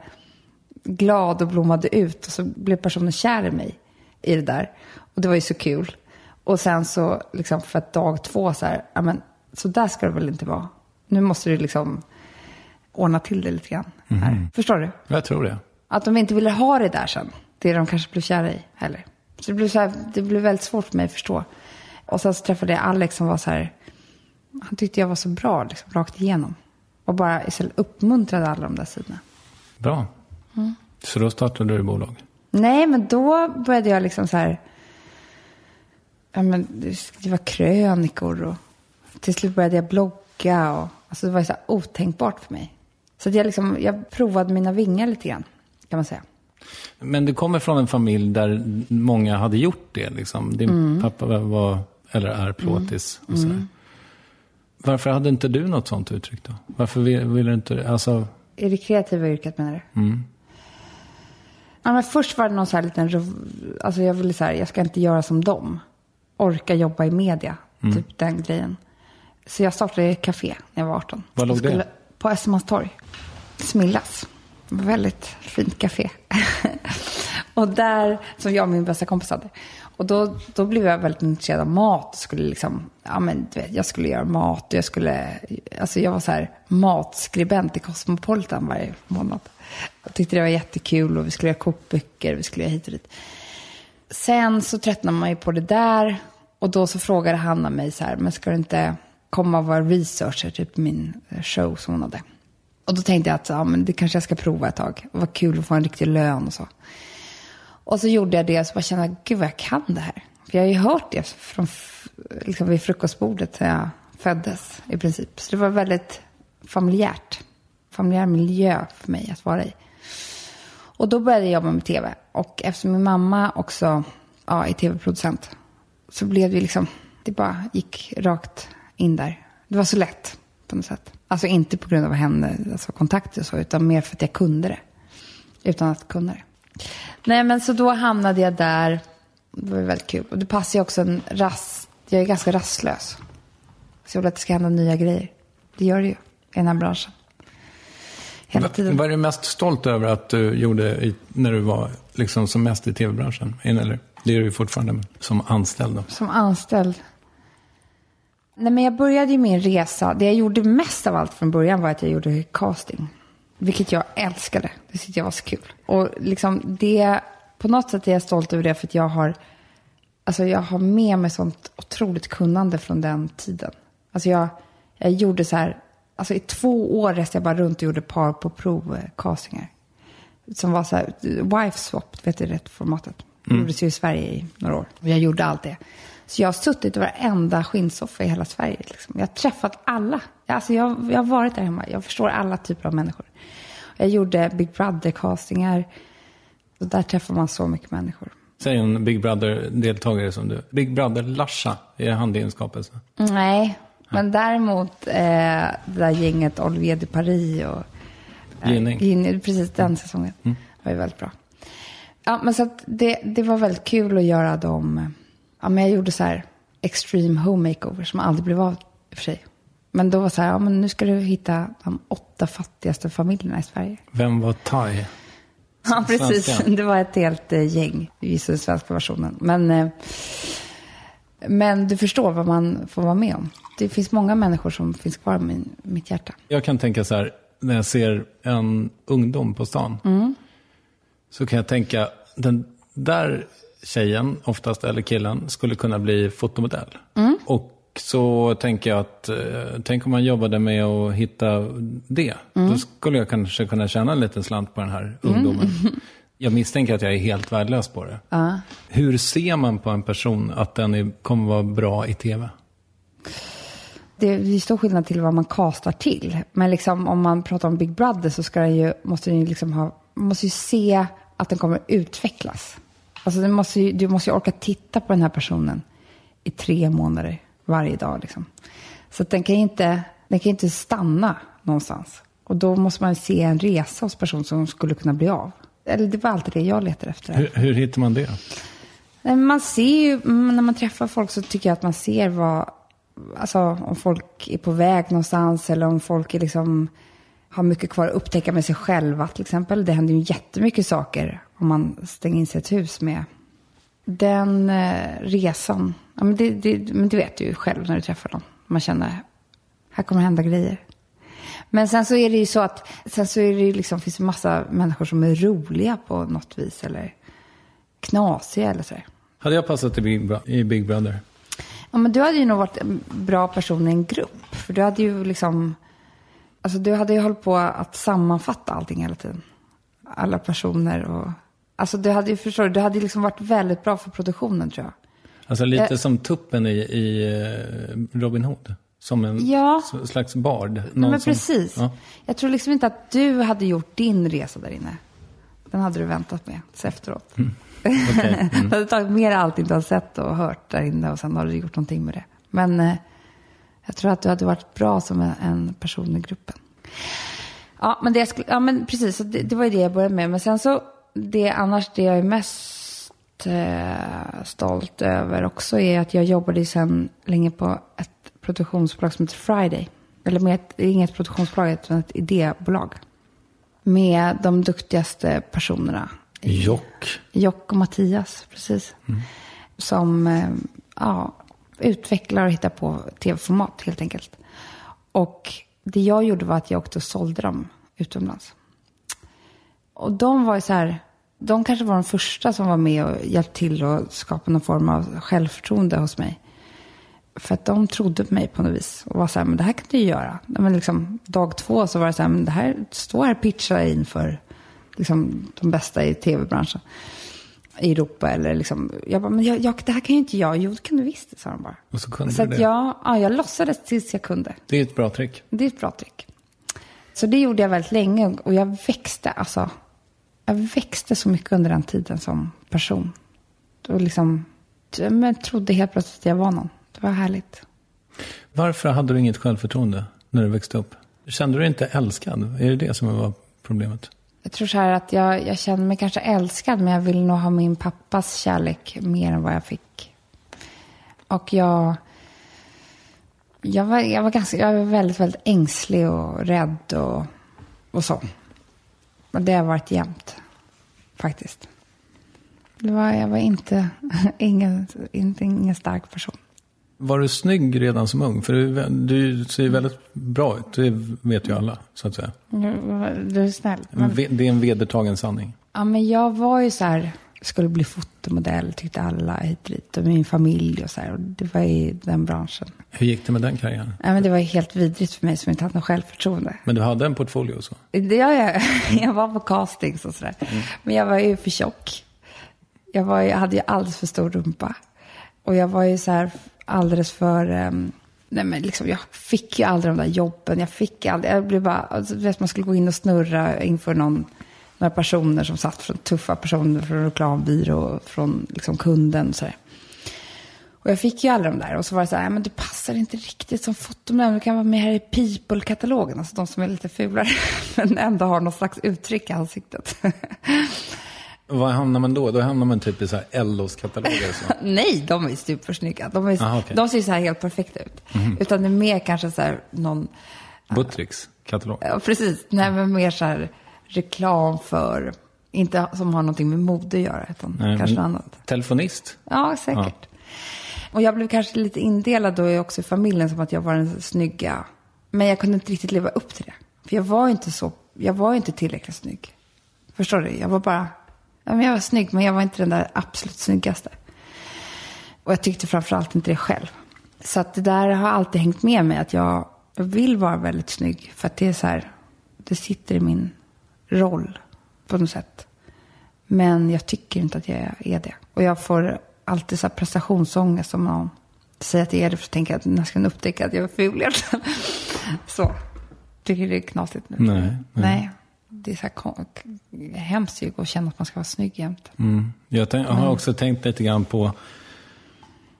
Speaker 4: glad och blommade ut. Och så blev personen kär i mig i det där. Och det var ju så kul. Och sen så, liksom för att dag två så här, ja men så där ska det väl inte vara. Nu måste du liksom ordna till det lite grann. Här. Förstår du?
Speaker 1: Jag tror det.
Speaker 4: Att de inte ville ha det där sen. det de kanske blev kära i heller. Så det blev, så här, det blev väldigt svårt för mig att förstå. Och sen så träffade jag Alex som var så här, han tyckte jag var så bra liksom, rakt igenom. Och bara istället uppmuntrade alla de där sidorna.
Speaker 1: Bra. Mm. Så då startade du bolag?
Speaker 4: Nej, men då började jag liksom så här, ja men var krönikor och till slut började jag blogga och alltså det var så här otänkbart för mig. Så jag, liksom, jag provade mina vingar lite grann, kan man säga.
Speaker 1: Men du kommer från en familj där många hade gjort det. Liksom. Din mm. pappa var, eller är plåtis. Mm. Och så mm. Varför hade inte du något sånt uttryck då? Varför ville vill du inte, alltså...
Speaker 4: I det kreativa yrket menar du? Mm. Ja, men först var det någon så här liten, alltså jag ville så här, jag ska inte göra som dem. Orka jobba i media, mm. typ den grejen. Så jag startade ett café när jag var 18.
Speaker 1: Var låg det?
Speaker 4: På Östermalmstorg. Smillas. Väldigt fint café. och där, som jag och min bästa kompis hade. Och då, då blev jag väldigt intresserad av mat. Skulle liksom, ja, men, du vet, jag skulle göra mat. Och jag, skulle, alltså jag var så här matskribent i Cosmopolitan varje månad. Jag tyckte det var jättekul och vi skulle göra kokböcker. Vi skulle göra hit och dit. Sen så tröttnade man ju på det där. Och då så frågade Hanna mig så här, men ska du inte komma och vara researcher, typ min eh, show som hon hade. Och då tänkte jag att ja, men det kanske jag ska prova ett tag. Vad kul att få en riktig lön och så. Och så gjorde jag det och så bara kände jag, gud vad jag kan det här. För jag har ju hört det från, liksom vid frukostbordet när jag föddes i princip. Så det var väldigt familjärt. Familjär miljö för mig att vara i. Och då började jag jobba med tv. Och eftersom min mamma också ja, är tv-producent så blev det liksom, det bara gick rakt in där. Det var så lätt på något sätt. Alltså inte på grund av henne, alltså kontakter och så, utan mer för att jag kunde det. Utan att kunna det. Nej, men så då hamnade jag där. Det var väldigt kul. Och det passar ju också en rast. Jag är ganska rastlös. Så jag vill att det ska hända nya grejer. Det gör det ju i den här branschen.
Speaker 1: Hela tiden. Vad är du mest stolt över att du gjorde i, när du var liksom som mest i tv-branschen? Eller det är du fortfarande som anställd då?
Speaker 4: Som anställd? Nej, men jag började ju min resa. Det jag gjorde mest av allt från början var att jag gjorde casting. Vilket jag älskade. Det tyckte jag var så kul. Och liksom det, på något sätt är jag stolt över det för att jag har, alltså jag har med mig sånt otroligt kunnande från den tiden. Alltså jag, jag gjorde så här, alltså i två år reste jag bara runt och gjorde par på prov-castingar. Som var så här, wife swap, vet du det formatet? Det mm. gjordes ju i Sverige i några år. Och jag gjorde allt det. Så jag har suttit i varenda skinnsoffa i hela Sverige. Liksom. Jag har träffat alla. Alltså jag, jag har varit där hemma. Jag förstår alla typer av människor. Jag gjorde Big Brother-castingar. Där träffar man så mycket människor.
Speaker 1: Säg en Big Brother-deltagare som du. Big Brother-Larsa, är han din skapelse?
Speaker 4: Nej, men däremot eh, det där gänget Olivier de Paris och...
Speaker 1: Eh, Ginning.
Speaker 4: Precis, den säsongen. Mm. var ju väldigt bra. Ja, men så det, det var väldigt kul att göra dem ja, men jag gjorde så här extreme home makeover som aldrig blev av i och för sig. Men då var så här, ja, men nu ska du hitta de åtta fattigaste familjerna i Sverige.
Speaker 1: Vem var Thai?
Speaker 4: Ja, precis. Svenska. Det var ett helt eh, gäng i den svenska versionen. Men, eh, men du förstår vad man får vara med om. Det finns många människor som finns kvar i min, mitt hjärta.
Speaker 1: Jag kan tänka så här, när jag ser en ungdom på stan. Mm. Så kan jag tänka, den där tjejen, oftast, eller killen, skulle kunna bli fotomodell. Mm. Och så tänker jag att, eh, tänk om man jobbade med att hitta det. Mm. Då skulle jag kanske kunna tjäna en liten slant på den här ungdomen. Mm. Jag misstänker att jag är helt värdelös på det. Uh. Hur ser man på en person att den är, kommer vara bra i tv?
Speaker 4: Det är stor skillnad till vad man kastar till. Men liksom, om man pratar om Big Brother så ska den ju, måste den ju liksom ha, måste ju se att den kommer utvecklas. Alltså måste, ju, du måste ju orka titta på den här personen i tre månader varje dag. Liksom. Så att den kan inte, den kan inte stanna någonstans. Och då måste man se en resa hos personen som skulle kunna bli av. Eller det var alltid det jag letade efter.
Speaker 1: Hur, hur hittar man det?
Speaker 4: Man ser ju, när man träffar folk så tycker jag att man ser vad, alltså om folk är på väg någonstans eller om folk är liksom, har mycket kvar att upptäcka med sig själva till exempel. Det händer ju jättemycket saker om man stänger in sig i ett hus med. Den eh, resan, ja, men det, det, men det vet du ju själv när du träffar dem. Man känner, här kommer hända grejer. Men sen så är det ju så att, sen så är det ju liksom, finns det massa människor som är roliga på något vis. Eller knasiga eller sådär.
Speaker 1: Hade jag passat i Big, i Big Brother?
Speaker 4: Ja, men du hade ju nog varit en bra person i en grupp. För du hade ju liksom... Alltså du hade ju hållit på att sammanfatta allting hela tiden. Alla personer och... Alltså du hade ju, förstår du, du hade ju liksom varit väldigt bra för produktionen tror jag.
Speaker 1: Alltså lite
Speaker 4: Eh.
Speaker 1: som tuppen i, i eh, Robin Hood. Som en
Speaker 4: Ja.
Speaker 1: slags bard. Någon
Speaker 4: men
Speaker 1: som-
Speaker 4: precis.
Speaker 1: Ja.
Speaker 4: Jag tror liksom inte att du hade gjort din resa där inne. Den hade du väntat med tills efteråt.
Speaker 1: okej.
Speaker 4: du hade tagit med allting du har sett och hört där inne och sen har du gjort någonting med det. Men eh, jag tror att du hade varit bra som en, en person i gruppen. Ja, men, det skulle, ja, men precis. Så det, det var ju det jag började med. Men sen så, det annars det jag är mest eh, stolt över också är att jag jobbade sen länge på ett produktionsbolag som heter Friday. Eller med ett, inget produktionsbolag, utan ett idébolag. Med de duktigaste personerna.
Speaker 1: Jock.
Speaker 4: Jock och Mattias, precis. Som eh, ja, utvecklar och hittar på tv-format helt enkelt. Och det jag gjorde var att jag åkte och sålde dem utomlands. Och de var ju så här, de kanske var de första som var med och hjälpte till att skapa någon form av självförtroende hos mig. För att de trodde på mig på något vis. Och var så här, men det här kan du ju göra. Men liksom, dag två så var det så här, men det här, stå här och pitcha inför liksom, de bästa i tv-branschen. I Europa eller liksom. Jag bara, men jag, jag, det här kan ju inte jag. Jo, det kan du visst, sa de bara.
Speaker 1: Och så kunde
Speaker 4: Så
Speaker 1: du det.
Speaker 4: jag, ja, jag låtsades tills jag kunde.
Speaker 1: Det är ett bra trick.
Speaker 4: Det är ett bra trick. Så det gjorde jag väldigt länge och jag växte, alltså. Jag växte så mycket under den tiden som person. Och liksom, jag trodde helt plötsligt att jag var någon. Det var härligt.
Speaker 1: Varför hade du inget självförtroende när du växte upp? Kände du dig inte älskad? Är det det som var problemet?
Speaker 4: Jag tror så här att jag, jag känner mig kanske älskad, men jag vill nog ha min pappas kärlek mer än vad jag fick. Och jag... Jag var, jag var, ganska, jag var väldigt, väldigt ängslig och rädd och, och så. Och det har varit jämt, faktiskt. Det var, jag var inte ingen, inte ingen stark person.
Speaker 1: Var du snygg redan som ung? För du, du ser väldigt bra ut. Det vet ju alla, så att säga.
Speaker 4: Du är snäll.
Speaker 1: En ve- Det är en vedertagen sanning.
Speaker 4: Ja, men jag var ju så här, skulle bli fotomodell, tyckte alla hit och dit. Och min familj och så här. Och det var i den branschen.
Speaker 1: Hur gick det med den karriären?
Speaker 4: Ja, men det var helt vidrigt för mig som inte hade något självförtroende.
Speaker 1: Men du hade en portfolio och så?
Speaker 4: Det gör jag. Jag var på castings och sådär. Men jag var ju för tjock. Jag, var ju, jag hade ju alldeles för stor rumpa. Och jag var ju så här alldeles för... ehm, nej men liksom, jag fick ju aldrig de där jobben. Jag fick aldrig... Jag blev bara... Alltså, vet, man skulle gå in och snurra inför någon, några personer som satt från tuffa personer från reklambyrå från liksom, kunden. och Så där. Och jag fick ju aldrig de där. Och så var det så här, "Ja, men du passar inte riktigt som fotomodell. Du kan vara med här i People-katalogen. Alltså de som är lite fulare. Men ändå har något slags uttryck i ansiktet.
Speaker 1: Var hamnar man då? Då hamnar man typ i så här LOs kataloger så.
Speaker 4: Nej, de är supersnygga. De, är,
Speaker 1: Aha, okej.
Speaker 4: de ser ju så här helt perfekta ut. Utan det är mer kanske så här någon...
Speaker 1: Buttricks katalog.
Speaker 4: Ja, precis. Nej, men mer så här reklam för... Inte som har någonting med mode att göra, utan
Speaker 1: Nej,
Speaker 4: kanske annat.
Speaker 1: Telefonist.
Speaker 4: Ja, säkert. Och jag blev kanske lite indelad då också i familjen som att jag var den snygga. Men jag kunde inte riktigt leva upp till det. För jag var inte så, jag var inte tillräckligt snygg. Förstår du? Jag var bara, ja men jag var snygg men jag var inte den där absolut snyggaste. Och jag tyckte framförallt inte det själv. Så att det där har alltid hängt med mig att jag vill vara väldigt snygg. För att det är så här, det sitter i min roll på något sätt. Men jag tycker inte att jag är det. Och jag får alltid så här prestationsångest om någon säger att jag är det. För att tänka att när ska den upptäcka att jag är ful egentligen? Så. Tycker det är knasigt nu.
Speaker 1: Nej, nej.
Speaker 4: Nej. Det är så här hemskt ju att känna att man ska vara snygg jämt.
Speaker 1: Mm. Jag, tänk, jag har också tänkt lite grann på,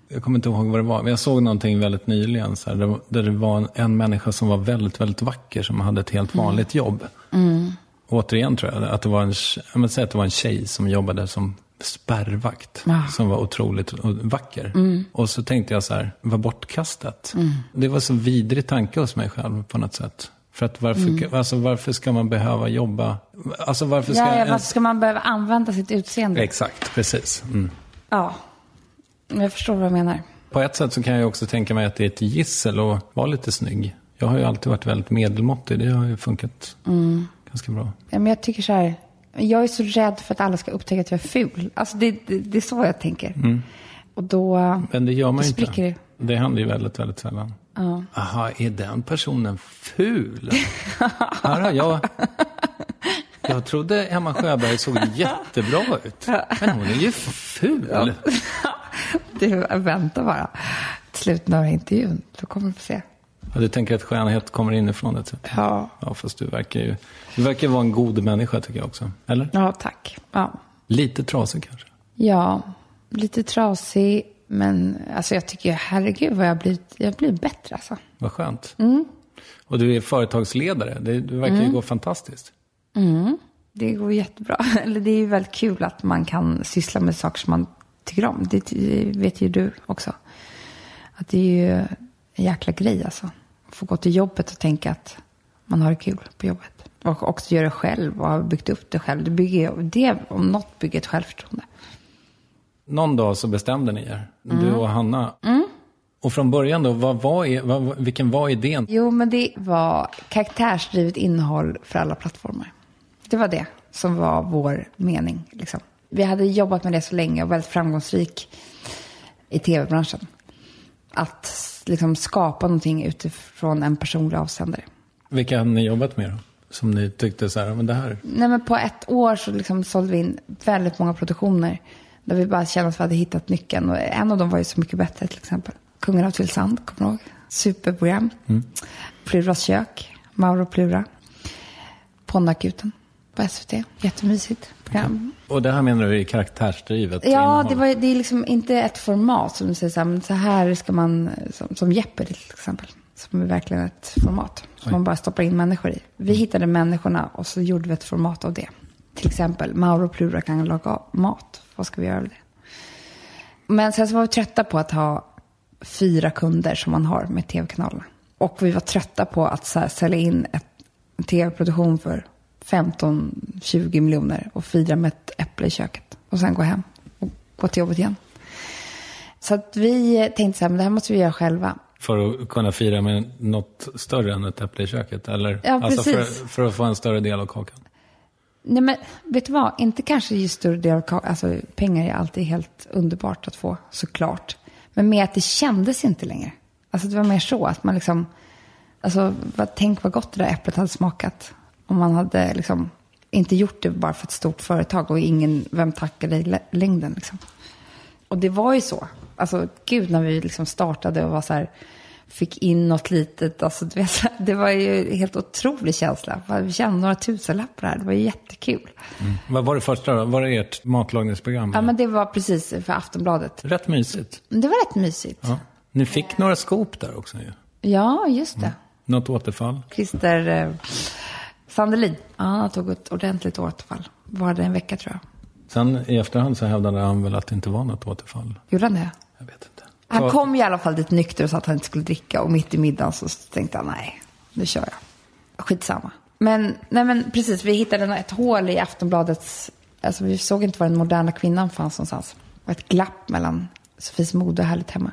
Speaker 1: jag kommer inte ihåg vad det var, men jag såg någonting väldigt nyligen. Så här, där, det var en, en människa som var väldigt, väldigt vacker, som hade ett helt vanligt jobb. Återigen tror jag att det var en, jag menar, säg att det var en tjej som jobbade som spärrvakt.
Speaker 4: Ja.
Speaker 1: Som var otroligt vacker. Och så tänkte jag så här, vad bortkastat.
Speaker 4: Mm.
Speaker 1: Det var så vidrig tanke hos mig själv på något sätt. För att varför, alltså, varför ska man behöva jobba? Alltså varför ska
Speaker 4: Ja, ja,
Speaker 1: ens-
Speaker 4: varför ska man behöva använda sitt utseende?
Speaker 1: Exakt, precis. Mm.
Speaker 4: Ja. Jag förstår vad jag menar.
Speaker 1: På ett sätt så kan jag också tänka mig att det är ett gissel att vara lite snygg. Jag har ju alltid varit väldigt medelmåttig. Det har ju funkat ganska bra.
Speaker 4: Ja, men jag tycker så här, Jag är så rädd för att alla ska upptäcka att jag är ful. Alltså det, det, det är så jag tänker. Och då,
Speaker 1: Men det gör man ju inte.
Speaker 4: det.
Speaker 1: Det händer ju väldigt, väldigt sällan.
Speaker 4: Ja.
Speaker 1: Aha, är den personen ful? Här jag... Jag trodde Emma Sjöberg såg jättebra ut. Men hon är ju ful.
Speaker 4: Du, vänta bara. Till slutet av intervjun, då kommer du få se.
Speaker 1: Ja, du tänker att skönhet kommer inifrån ett sätt?
Speaker 4: Ja.
Speaker 1: Ja, fast du verkar ju... Du verkar vara en god människa tycker jag också. Eller?
Speaker 4: Ja, tack. Ja.
Speaker 1: Lite trasig kanske?
Speaker 4: Ja, lite trasig. Men alltså jag tycker, herregud vad jag blivit, jag bättre alltså.
Speaker 1: Vad skönt. Och du är företagsledare. Det, det verkar ju gå fantastiskt.
Speaker 4: Det går jättebra. Eller det är ju väldigt kul att man kan syssla med saker som man tycker om. Det, det vet ju du också. Att det är ju en jäkla grej alltså. Få gå till jobbet och tänka att man har det kul på jobbet. Och också göra det själv och ha byggt upp det själv. Det, bygger, det om något bygger ett självförtroende.
Speaker 1: Någon dag så bestämde ni er, du och Hanna. Och från början då, vad var, er- vad, vilken var idén?
Speaker 4: Jo, men det var karaktärsdrivet innehåll för alla plattformar. Det var det som var vår mening. Liksom. Vi hade jobbat med det så länge och väldigt framgångsrik i tv-branschen. Att liksom skapa någonting utifrån en personlig avsändare.
Speaker 1: Vilka hade ni jobbat med då? Som ni tyckte så här, men det här,
Speaker 4: Nej, men på ett år så liksom sålde vi in väldigt många produktioner. Där vi bara kände att vi hade hittat nyckeln. Och en av dem var ju Så mycket bättre till exempel. Kungen av Tylösand, kommer du ihåg? Superprogram. Pluras kök, Mauro Plura. Ponnakuten på SVT. Jättemysigt program.
Speaker 1: och det här menar du är karaktärsdrivet
Speaker 4: Ja,
Speaker 1: innehåll?
Speaker 4: det, var, det är liksom inte ett format som du säger så här, så här ska man, som, som Jeopardy till exempel. Som är verkligen ett format som man bara stoppar in människor i. Vi hittade människorna och så gjorde vi ett format av det. Till exempel, Mauro Plura kan laga mat. Vad ska vi göra av det? Men sen så var vi trötta på att ha fyra kunder som man har med tv-kanalerna. Och vi var trötta på att här, sälja in ett, en tv-produktion för 15-20 miljoner och fira med ett äpple i köket. Och sen gå hem och gå till jobbet igen. Så att vi tänkte så här, men det här måste vi göra själva.
Speaker 1: För att kunna fira med något större än ett äpple i köket? Eller?
Speaker 4: Ja,
Speaker 1: alltså
Speaker 4: precis.
Speaker 1: för, för att få en större del av kakan?
Speaker 4: Nej men vet du vad, inte kanske just större del av ka- alltså pengar är alltid helt underbart att få, såklart. Men mer att det kändes inte längre. Alltså det var mer så att man liksom, alltså vad, tänk vad gott det där äpplet hade smakat. Om man hade liksom inte gjort det bara för ett stort företag och ingen, vem tackar dig i längden liksom. Och det var ju så. Alltså gud när vi liksom startade och var så här, fick in något litet. Alltså, du vet, det var ju en helt otrolig känsla. Vi tjänade några tusenlappar här. Det var ju jättekul.
Speaker 1: Vad var det första då? Var det ert matlagningsprogram?
Speaker 4: Ja, men det var precis för Aftonbladet.
Speaker 1: Rätt mysigt.
Speaker 4: Det var rätt mysigt. Ja,
Speaker 1: Ja. Ni fick några skop där också ju.
Speaker 4: just det.
Speaker 1: Något återfall.
Speaker 4: Christer eh, Sandelin. Ja, han tog ett ordentligt återfall. Var det en vecka tror jag.
Speaker 1: Sen i efterhand så hävdade han väl att det inte var något återfall.
Speaker 4: Gjorde han det?
Speaker 1: Jag vet inte.
Speaker 4: Han
Speaker 1: Så-
Speaker 4: kom i alla fall dit nykter och sa att han inte skulle dricka. Och mitt i middagen så tänkte han, nej, nu kör jag. Skitsamma. Men, nej men precis, vi hittade ett hål i Aftonbladets... Alltså vi såg inte var den moderna kvinnan fanns någonstans. Och ett glapp mellan Sofies mode och Härligt Hemma.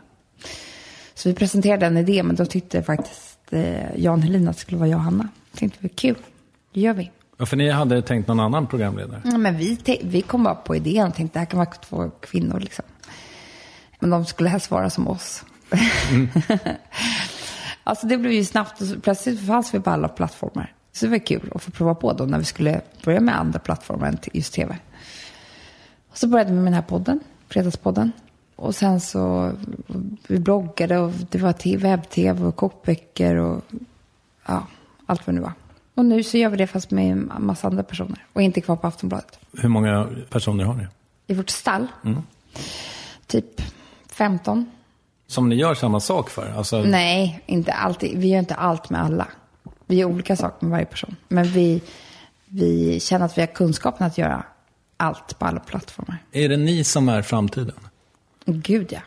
Speaker 4: Så vi presenterade en idé, men då tyckte faktiskt eh, Jan Helin att det skulle vara jag och Hanna. Tänkte vi, kul, det gör vi.
Speaker 1: Ja, för ni hade tänkt någon annan programledare?
Speaker 4: Ja, men vi, te- vi kom bara på idén och tänkte det här kan vara två kvinnor. Liksom. Men de skulle helst vara som oss. alltså det blev ju snabbt, och plötsligt fanns vi på alla plattformar. Så det var kul att få prova på då när vi skulle börja med andra plattformar än just tv. Och så började vi med den här podden, Fredagspodden. Och sen så, vi bloggade och det var webb-tv och kokböcker och ja, allt vad det nu var. Och nu så gör vi det fast med en massa andra personer och inte kvar på Aftonbladet.
Speaker 1: Hur många personer har ni?
Speaker 4: I vårt stall, typ 15.
Speaker 1: Som ni gör samma sak för? Alltså,
Speaker 4: Nej, inte alltid. Vi gör inte allt med alla. Vi gör olika saker med varje person. Men vi, vi känner att vi har kunskapen att göra allt på alla plattformar.
Speaker 1: Är det ni som är framtiden?
Speaker 4: Gud ja.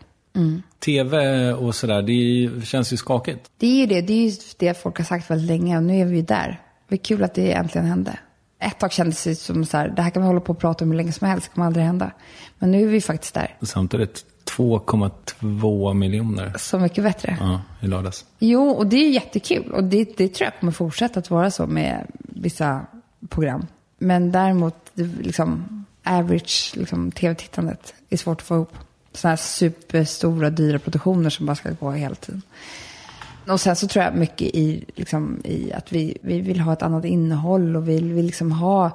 Speaker 1: TV och sådär, det känns ju skakigt.
Speaker 4: Det är ju det. Det är ju det folk har sagt väldigt länge och nu är vi ju där. Är kul att det äntligen hände. Ett tag kändes det som så här, det här kan vi hålla på och prata om hur länge som helst, det kommer aldrig hända. Men nu är vi faktiskt där.
Speaker 1: Samtidigt 2,2 miljoner
Speaker 4: Så mycket bättre.
Speaker 1: ja, i lördags.
Speaker 4: Jo, och det är jättekul. Och det, det tror jag kommer fortsätta att vara så med vissa program. Men däremot, liksom, average liksom, tv-tittandet är svårt att få ihop. Sådana här superstora, dyra produktioner som bara ska gå hela tiden. Och sen så tror jag mycket i, liksom, i att vi, vi vill ha ett annat innehåll och vi vill liksom ha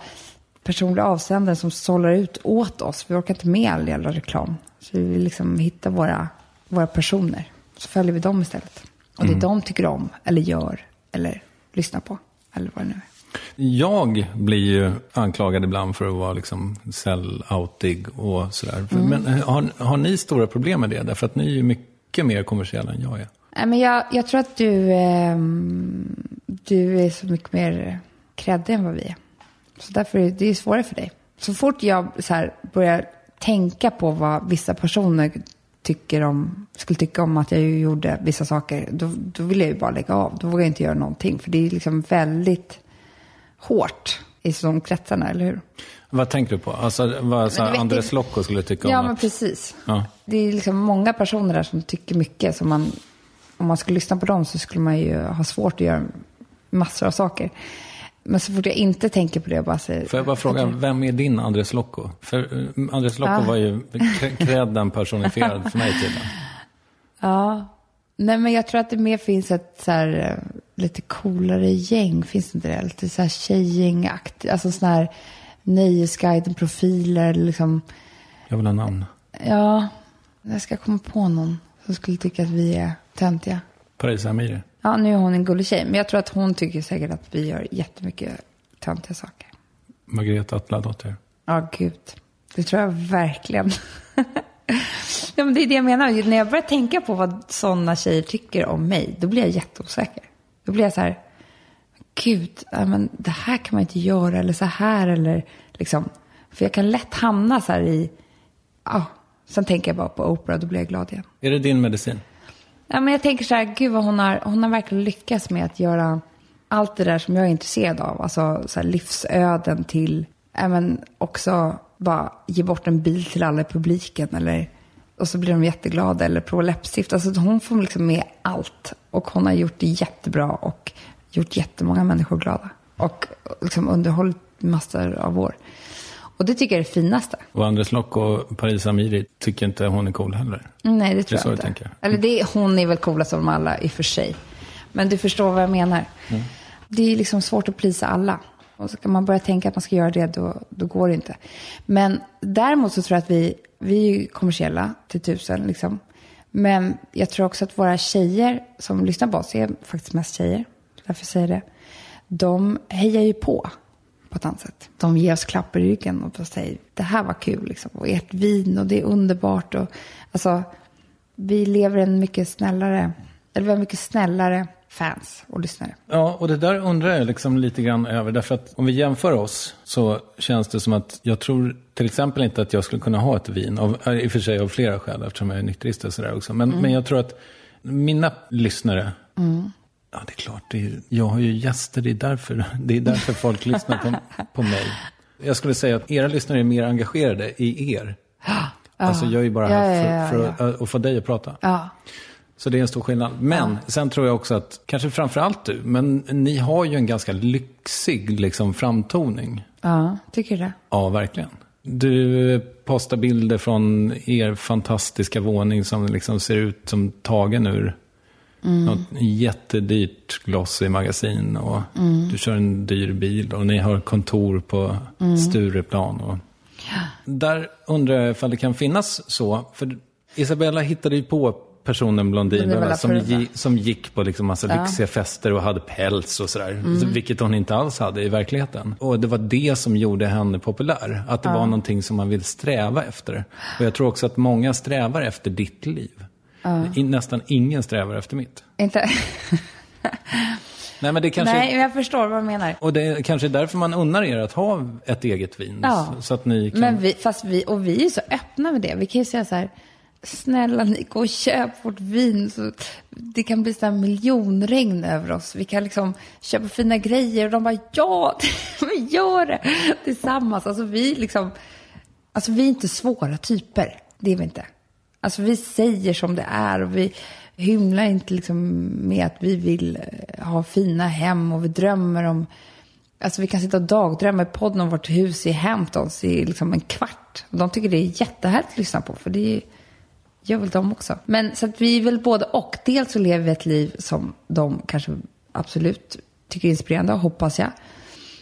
Speaker 4: personliga avsändare som sållar ut åt oss. Vi orkar inte med all jävla reklam. Så vi vill liksom hitta våra, våra personer. Så följer vi dem istället. Och det de tycker om, eller gör, eller lyssnar på. Eller vad det nu är.
Speaker 1: Jag blir ju anklagad ibland för att vara liksom sell-outig och sådär. Men eh, har, har ni stora problem med det? Därför att ni är ju mycket mer kommersiella än jag är.
Speaker 4: Nej, men jag, jag tror att du, ehm, du är så mycket mer kreddig än vad vi är. Så därför är det är svårare för dig. Så fort jag så här, börjar tänka på vad vissa personer tycker om, skulle tycka om att jag gjorde vissa saker, då, då vill jag ju bara lägga av. Då vågar jag inte göra någonting. För det är liksom väldigt hårt i de kretsarna, eller hur?
Speaker 1: Vad tänker du på? Alltså vad så här, Andres Lokko skulle tycka
Speaker 4: Ja,
Speaker 1: om
Speaker 4: men
Speaker 1: att...
Speaker 4: precis.
Speaker 1: Ja.
Speaker 4: Det är liksom många personer där som tycker mycket. Som man, om man skulle lyssna på dem så skulle man ju ha svårt att göra massor av saker. Men så fort jag inte tänker på det och bara säger...
Speaker 1: Får jag bara fråga, vem är din Andres Lokko? För eh, Andres Lokko
Speaker 4: Ja.
Speaker 1: var ju k- credden personifierad för mig tydligen.
Speaker 4: Ja. Nej, men jag tror att det mer finns ett så här, eh, lite coolare gäng. Finns det inte det? Lite så här tjejgängaktigt. Alltså sådana här Nöjesguiden-profiler. Liksom.
Speaker 1: Jag vill ha namn.
Speaker 4: Ja, jag ska komma på någon som skulle tycka att vi är töntiga.
Speaker 1: Paris Amiri.
Speaker 4: Ja, nu är hon en gullig tjej. Men jag tror att hon tycker säkert att vi gör jättemycket töntiga saker.
Speaker 1: Margareta Atladotter.
Speaker 4: Ja, gud. Det tror jag verkligen. ja, men det är det jag menar. När jag börjar tänka på vad sådana tjejer tycker om mig, då blir jag jätteosäker. Då blir jag så här, gud, ja, men det här kan man inte göra, eller så här, eller liksom. För jag kan lätt hamna så här i, ja, sen tänker jag bara på Oprah, då blir jag glad igen.
Speaker 1: Är det din medicin?
Speaker 4: Ja, men jag tänker så här, gud vad hon har, hon har verkligen lyckats med att göra allt det där som jag är intresserad av. Alltså så här, livsöden till, även också bara ge bort en bil till alla i publiken. Eller, och så blir de jätteglada. Eller prova läppstift. Alltså hon får liksom med allt. Och hon har gjort det jättebra och gjort jättemånga människor glada. Och liksom underhållit massor av år. Och det tycker jag är det finaste.
Speaker 1: Och Andres Lokko och Paris Amiri tycker inte hon är cool heller.
Speaker 4: Nej, det tror
Speaker 1: så
Speaker 4: jag
Speaker 1: du
Speaker 4: inte.
Speaker 1: tänker.
Speaker 4: Eller det, hon är väl coolast av dem alla i och för sig. Men du förstår vad jag menar.
Speaker 1: Mm.
Speaker 4: Det är liksom svårt att plisa alla. Och ska man börja tänka att man ska göra det, då, då går det inte. Men däremot så tror jag att vi, vi är ju kommersiella till tusen. Liksom. Men jag tror också att våra tjejer som lyssnar på oss är faktiskt mest tjejer. Därför säger jag det. De hejar ju på på ett annat sätt. De ger oss klapp i ryggen och säger det här var kul liksom. Och ert vin och det är underbart. Och, alltså, vi lever en mycket snällare, eller vi har mycket snällare fans och lyssnare.
Speaker 1: Ja, och det där undrar jag liksom lite grann över. Därför att om vi jämför oss så känns det som att jag tror till exempel inte att jag skulle kunna ha ett vin. Av, I och för sig av flera skäl eftersom jag är nykterist och sådär också. Men, men jag tror att mina lyssnare, ja det är klart, det är, jag har ju gäster, det är därför, det är därför folk lyssnar på, på mig. Jag skulle säga att era lyssnare är mer engagerade i er. Alltså jag är ju bara
Speaker 4: Ja,
Speaker 1: här
Speaker 4: ja, ja,
Speaker 1: för, för att, att få dig att prata.
Speaker 4: Ja,
Speaker 1: Så det är en stor skillnad. Men sen tror jag också att, kanske framförallt du, men ni har ju en ganska lyxig liksom, framtoning.
Speaker 4: ja tycker du det?
Speaker 1: Ja, verkligen. Du postar bilder från er fantastiska våning som liksom ser ut som tagen ur något jättedyrt glossy magasin. Och Du kör en dyr bil och ni har kontor på Stureplan. Och... Där undrar jag ifall det kan finnas så. För Isabella hittade ju på personen Blondin
Speaker 4: Blondinbella
Speaker 1: som, gi- som gick på liksom massa lyxiga fester och hade päls och sådär.
Speaker 4: Mm.
Speaker 1: Vilket hon inte alls hade i verkligheten. Och det var det som gjorde henne populär. Att det var någonting som man vill sträva efter. Och jag tror också att många strävar efter ditt liv. I, nästan ingen strävar efter mitt.
Speaker 4: Inte?
Speaker 1: Nej, men det kanske...
Speaker 4: Nej, jag förstår vad du menar.
Speaker 1: Och det är kanske därför man unnar er att ha ett eget vin.
Speaker 4: Ja.
Speaker 1: Så att ni kan...
Speaker 4: Men vi, fast vi, och vi är så öppna med det. Vi kan ju säga så här, snälla ni, gå och köp vårt vin. Så det kan bli så här miljonregn över oss. Vi kan liksom köpa fina grejer och de bara, ja, vi gör det tillsammans. Alltså vi liksom, alltså vi är inte svåra typer. Det är vi inte. Alltså vi säger som det är och vi hymlar inte liksom med att vi vill eh, ha fina hem och vi drömmer om Alltså vi kan sitta och dagdrömma i podden om vårt hus i Hamptons i liksom en kvart. De tycker det är jättehärligt att lyssna på, för det gör väl de också. Men så att vi är väl både och. Dels så lever vi ett liv som de kanske absolut tycker är inspirerande, hoppas jag.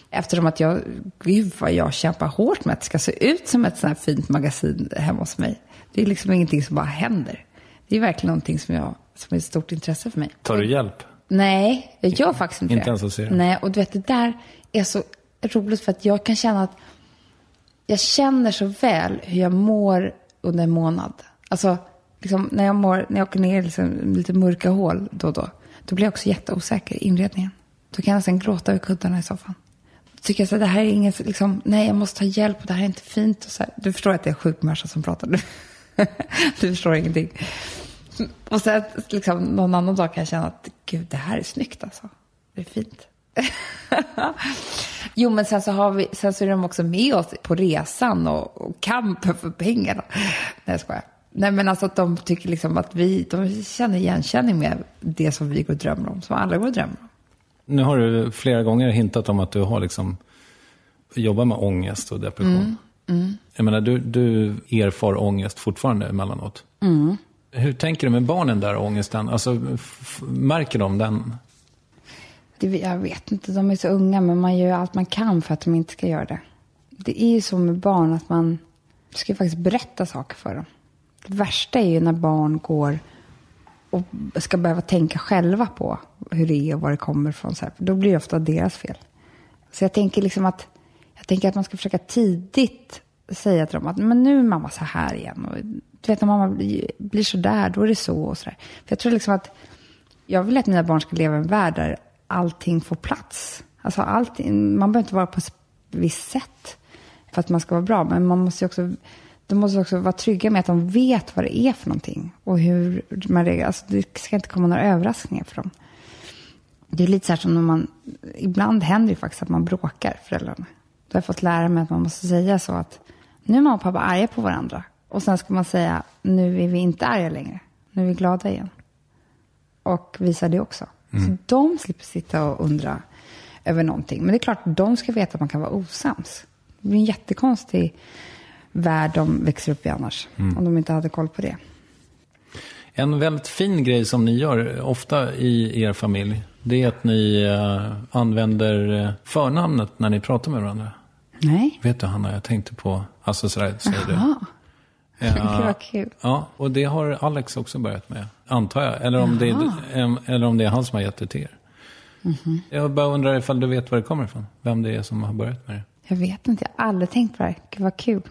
Speaker 4: Eftersom att jag, gud vad jag kämpar hårt med att det ska se ut som ett sånt här fint magasin hemma hos mig. Det är liksom ingenting som bara händer. Det är verkligen någonting som, jag, som är ett stort intresse för mig.
Speaker 1: Tar du hjälp?
Speaker 4: Nej, jag gör faktiskt inte,
Speaker 1: Inte
Speaker 4: det.
Speaker 1: ens att se det?
Speaker 4: Nej, och du vet det där är så roligt för att jag kan känna att jag känner så väl hur jag mår under en månad. Alltså, liksom, när, jag mår, när jag åker ner i liksom, lite mörka hål då och då, då blir jag också jätteosäker i inredningen. Då kan jag nästan gråta över kuddarna i soffan. Då tycker jag så här, det här är inget, liksom, nej jag måste ha hjälp och det här är inte fint. Och så här. Du förstår att det är en sjuk människa som pratar nu. du förstår ingenting. Och sen liksom, någon annan dag kan jag känna att gud, det här är snyggt alltså. Det är fint. jo, men sen så, har vi, sen så är de också med oss på resan och, och kampen för pengarna. Nej, jag skojar. Nej, men alltså att de tycker liksom att vi, de känner igenkänning med det som vi går och drömmer om, som alla går och drömmer om.
Speaker 1: Nu har du flera gånger hintat om att du har liksom jobbar med ångest och depression. Jag menar, du, du erfar ångest fortfarande emellanåt. Hur tänker du med barnen där, ångesten? Alltså, märker de den?
Speaker 4: Det, jag vet inte, de är så unga, men man gör allt man kan för att de inte ska göra det. Det är ju så med barn att man ska faktiskt berätta saker för dem. Det värsta är ju när barn går och ska behöva tänka själva på hur det är och var det kommer ifrån. Så här. Då blir det ofta deras fel. Så jag tänker liksom att, tänker att man ska försöka tidigt säga till dem att men nu är mamma så här igen. Och, du vet när mamma blir, blir så där, då är det så och så där. För jag tror liksom att jag vill att mina barn ska leva i en värld där allting får plats. Alltså allting, man behöver inte vara på ett visst sätt för att man ska vara bra. Men man måste ju också, de måste också vara trygga med att de vet vad det är för någonting. Och hur man reagerar. Alltså det ska inte komma några överraskningar för dem. Det är lite så här som när man, ibland händer det faktiskt att man bråkar, föräldrarna. Har jag fått lära mig att man måste säga så att nu är mamma och pappa arga på varandra. Och sen ska man säga, nu är vi inte arga längre. Nu är vi glada igen. Och visa det också. Så de slipper sitta och undra över någonting. Men det är klart, de ska veta att man kan vara osams. Det blir en jättekonstig värld de växer upp i annars. Om de inte hade koll på det.
Speaker 1: En väldigt fin grej som ni gör ofta i er familj, det är att ni eh, använder eh, förnamnet när ni pratar med varandra.
Speaker 4: Nej.
Speaker 1: Vet du Hanna, jag tänkte på, alltså sådär säger du.
Speaker 4: Ja. Vad kul.
Speaker 1: Ja, och det har Alex också börjat med, antar jag. Eller om, det är, eller om det är han som har gett det till er.
Speaker 4: Mhm.
Speaker 1: Jag bara undrar ifall du vet var det kommer ifrån. Vem det är som har börjat med det.
Speaker 4: Jag vet inte, jag har aldrig tänkt på det här. Gud vad kul.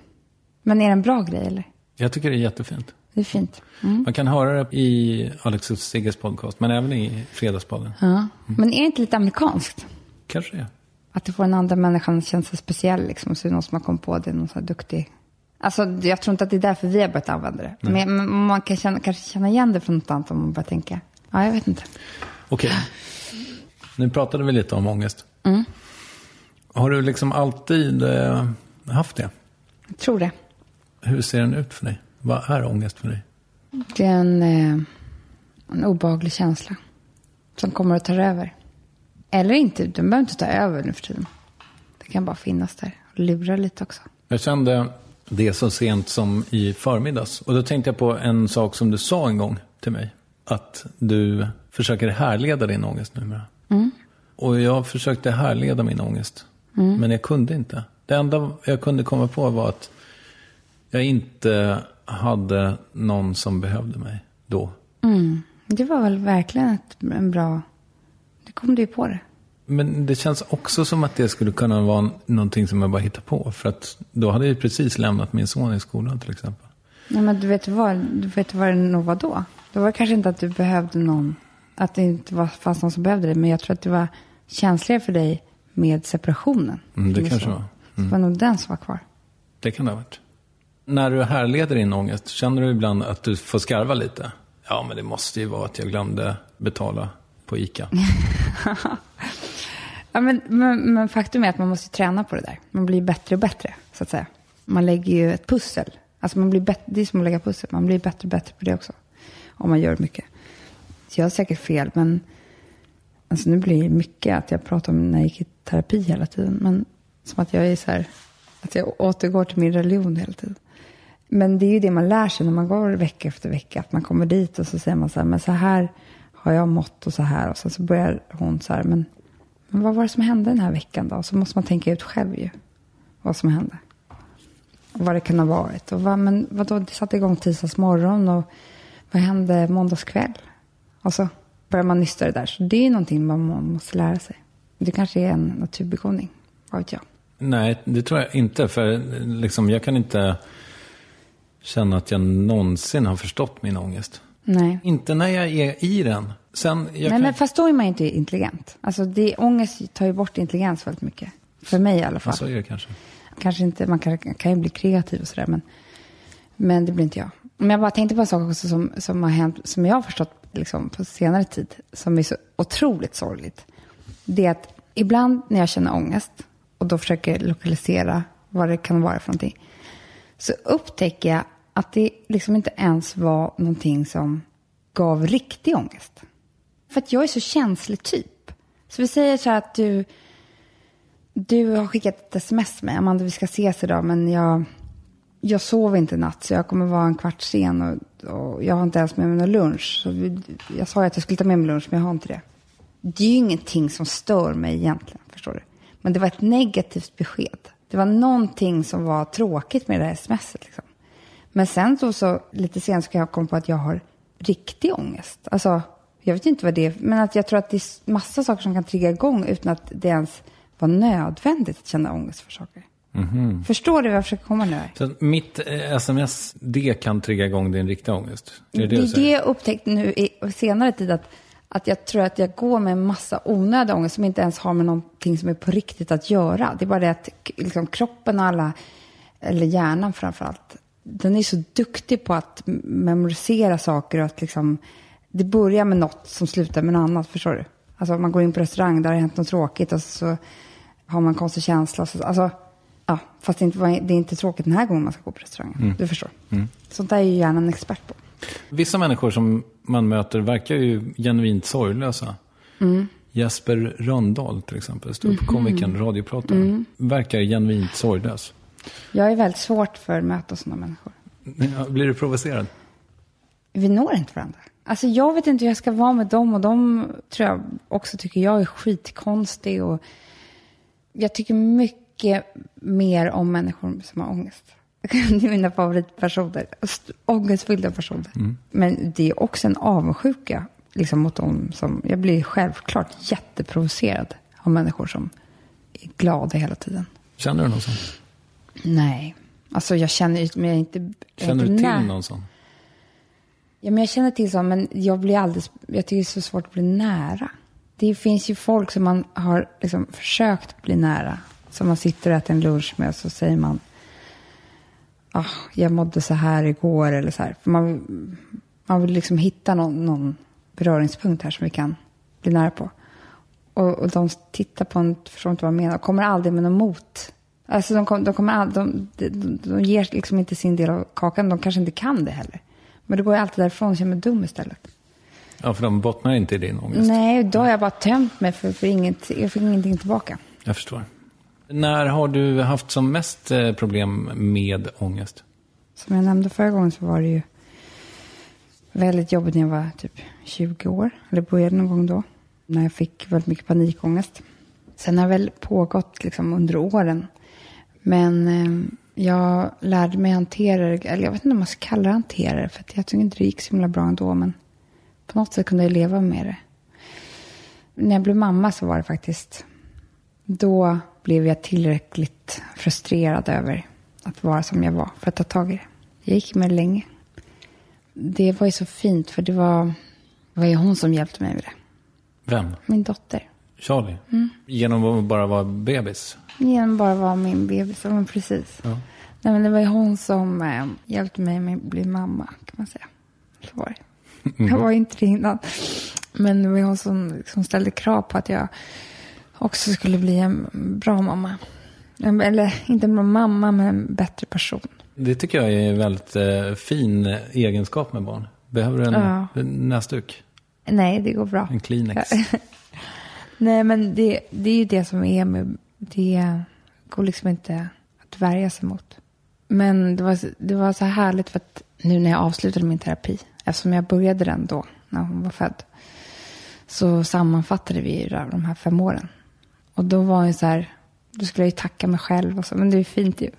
Speaker 4: Men är det en bra grej eller?
Speaker 1: Jag tycker det är jättefint.
Speaker 4: Det är fint. Mm.
Speaker 1: Man kan höra det i Alex och Sigges podcast, men även i Fredagspodden.
Speaker 4: Ja. Men är det inte lite amerikanskt?
Speaker 1: Kanske det.
Speaker 4: Att du får den andra människan att känna sig speciell liksom. Så är det någon som har kommit på det, någon så här duktig. Alltså jag tror inte att det är därför vi har börjat använda det. Men, men man kan känna, kanske känna igen det från något annat om man börjar tänka. Ja, jag vet inte.
Speaker 1: Okej. Nu pratade vi lite om ångest.
Speaker 4: Mm.
Speaker 1: Har du liksom alltid eh, haft det?
Speaker 4: Jag tror det.
Speaker 1: Hur ser den ut för dig? Vad är ångest för dig?
Speaker 4: Det är en, eh, en obehaglig känsla. Som kommer att ta över. Eller inte, den behöver inte ta över nu för tiden. Det kan bara finnas där och lura lite också.
Speaker 1: Jag kände det så sent som i förmiddags. Och då tänkte jag på en sak som du sa en gång till mig. Att du försöker härleda din ångest numera. Och jag försökte härleda min ångest. Men jag kunde inte. Det enda jag kunde komma på var att jag inte hade någon som behövde mig då.
Speaker 4: Det var väl verkligen ett, en bra... Det kom du ju på det.
Speaker 1: Men det känns också som att det skulle kunna vara någonting som jag bara hittar på. För att då hade jag precis lämnat min son i skolan till exempel.
Speaker 4: Nej, men du vet vad, du vet vad det nog var då? Det var kanske inte att du behövde någon, att det inte var, fanns någon som behövde dig, men jag tror att det var känsligare för dig med separationen.
Speaker 1: Mm, det kanske
Speaker 4: så.
Speaker 1: var.
Speaker 4: Så Det var nog den som var kvar.
Speaker 1: Det kan det ha varit. När du härleder din ångest, känner du ibland att du får skarva lite? Ja, men det måste ju vara att jag glömde betala på ICA.
Speaker 4: Ja, men, men, men faktum är att man måste träna på det där. Man blir bättre och bättre, så att säga. Man lägger ju ett pussel. Alltså man blir bättre, det är som att lägga pussel. Man blir bättre och bättre på det också. Om man gör mycket. Så jag har säkert fel, men alltså nu blir det mycket att jag pratar om när jag gick i terapi hela tiden. Men som att jag är så här, att jag återgår till min religion hela tiden. Men det är ju det man lär sig när man går vecka efter vecka. Att man kommer dit och så säger man så här, men så här har jag mått och så här. Och sen så börjar hon så här, men, men vad var det som hände den här veckan då? Så måste man tänka ut själv ju, vad som hände. Och vad det kan ha varit. Och vad, men vadå, det satte igång tisdags morgon och vad hände måndagskväll? Och så börjar man nysta det där. Så det är någonting man måste lära sig. Det kanske är en naturbegåvning, vad vet jag.
Speaker 1: Nej, det tror jag inte. För liksom, jag kan inte känna att jag någonsin har förstått min ångest.
Speaker 4: Nej.
Speaker 1: Inte när jag är i den. Sen, jag
Speaker 4: Nej,
Speaker 1: kan...
Speaker 4: men fast då är man ju inte intelligent. Alltså, det, ångest tar ju bort intelligens väldigt mycket. För mig i alla fall.
Speaker 1: Ja, så är det kanske.
Speaker 4: Kanske inte, man kan, kan ju bli kreativ och sådär, men, men det blir inte jag. Men jag bara tänkte på en sak också som, som har hänt, som jag har förstått liksom, på senare tid, som är så otroligt sorgligt. Det är att ibland när jag känner ångest och då försöker lokalisera vad det kan vara för någonting, så upptäcker jag att det liksom inte ens var någonting som gav riktig ångest. För att jag är så känslig typ. Så vi säger så här att du, du har skickat ett sms med Amanda, vi ska ses idag, men jag, jag sov inte i natt, så jag kommer vara en kvart sen och, och jag har inte ens med mig någon lunch. Så vi, jag sa ju att jag skulle ta med mig lunch, men jag har inte det. Det är ju ingenting som stör mig egentligen, förstår du. Men det var ett negativt besked. Det var någonting som var tråkigt med det här smset. Liksom. Men sen så, så lite senare ska jag komma på att jag har riktig ångest. Alltså, jag vet inte vad det är, men att jag tror att det är massa saker som kan trigga igång utan att det ens var nödvändigt att känna ångest för saker. Förstår du vad jag försöker komma nu?
Speaker 1: Så mitt eh, sms, det kan trigga igång din riktiga ångest? Det är det,
Speaker 4: Det det jag upptäckt nu i senare tid att, att jag tror att jag går med en massa onödig ångest som inte ens har med någonting som är på riktigt att göra. Det är bara det att liksom, kroppen och alla, eller hjärnan framför allt, den är så duktig på att memorisera saker och att liksom, det börjar med något som slutar med något annat, förstår du? Alltså man går in på restaurang, där har hänt något tråkigt och så har man en konstig känsla. Så, alltså, ja, fast det är, inte, det är inte tråkigt den här gången man ska gå på restaurangen. Du förstår. Sånt där är ju hjärnan expert på.
Speaker 1: Vissa människor som man möter verkar ju genuint sorglösa. Jesper Röndahl till exempel, ståuppkomikern, radioprataren, verkar genuint sorglös.
Speaker 4: Jag är väldigt svårt för att möta sådana människor.
Speaker 1: Ja, Blir du provocerad?
Speaker 4: Vi når inte varandra. Alltså jag vet inte hur jag ska vara med dem och de tror jag också tycker jag är skitkonstig. Och jag tycker mycket mer om människor som har ångest. Det är mina favoritpersoner. St- Ångestfyllda personer. Men det är också en avundsjuka liksom, mot dem som... Jag blir självklart jätteprovocerad av människor som är glada hela tiden.
Speaker 1: Känner du någon sån?
Speaker 4: Nej. Alltså jag känner men jag är inte... jag är
Speaker 1: Känner du
Speaker 4: inte
Speaker 1: till
Speaker 4: nä-
Speaker 1: någon sån?
Speaker 4: Ja, men jag känner till så, men jag blir alldeles, jag tycker det är så svårt att bli nära. Det finns ju folk som man har liksom försökt bli nära. Som man sitter och äter en lunch med och så säger man, ah, jag mådde så här igår eller så här. För man, man vill liksom hitta någon, någon beröringspunkt här som vi kan bli nära på. Och, och de tittar på en, förstår inte vad jag menar, kommer aldrig med något mot. Alltså de, kom, de, kommer all, de, de, de, ger liksom inte sin del av kakan, de kanske inte kan det heller. Men då går jag alltid därifrån och känner mig dum istället.
Speaker 1: Ja, för de bottnar inte i din ångest.
Speaker 4: Nej, då har jag bara tömt mig för, för inget, jag fick ingenting tillbaka.
Speaker 1: Jag förstår. När har du haft som mest eh, problem med ångest?
Speaker 4: Som jag nämnde förra gången så var det ju väldigt jobbigt när jag var typ 20 år. Eller började någon gång då. När jag fick väldigt mycket panikångest. Sen har det väl pågått liksom under åren. Men eh, jag lärde mig hantera det. Eller jag vet inte om man ska kalla det hantera det. För att jag tycker inte det gick så himla bra ändå. Men på något sätt kunde jag leva med det. När jag blev mamma så var det faktiskt. Då blev jag tillräckligt frustrerad över att vara som jag var för att ta tag i det. Jag gick med det länge. Det var ju så fint för det var, det var ju hon som hjälpte mig med det.
Speaker 1: Vem?
Speaker 4: Min dotter.
Speaker 1: Charlie?
Speaker 4: Mm.
Speaker 1: Genom att bara vara bebis?
Speaker 4: Genom bara vara min bebis. Men precis.
Speaker 1: Ja.
Speaker 4: Nej, men det var ju hon som eh, hjälpte mig med att bli mamma, kan man säga. Så var det. Jag var ju inte det innan. Men det var ju hon som, som ställde krav på att jag också skulle bli en bra mamma. Eller inte en bra mamma, men en bättre person.
Speaker 1: Det tycker jag är en väldigt eh, fin egenskap med barn. Behöver du en
Speaker 4: Ja.
Speaker 1: en näsduk?
Speaker 4: Nej, det går bra.
Speaker 1: En Kleenex?
Speaker 4: Nej, men det, det är ju det som är med... Det går liksom inte att värja sig mot. Men det var, det var så härligt för att nu när jag avslutade min terapi, eftersom jag började den då, när hon var född, så sammanfattade vi ju de här fem åren. Och då var ju så här, då skulle jag ju tacka mig själv och så, men det är fint ju.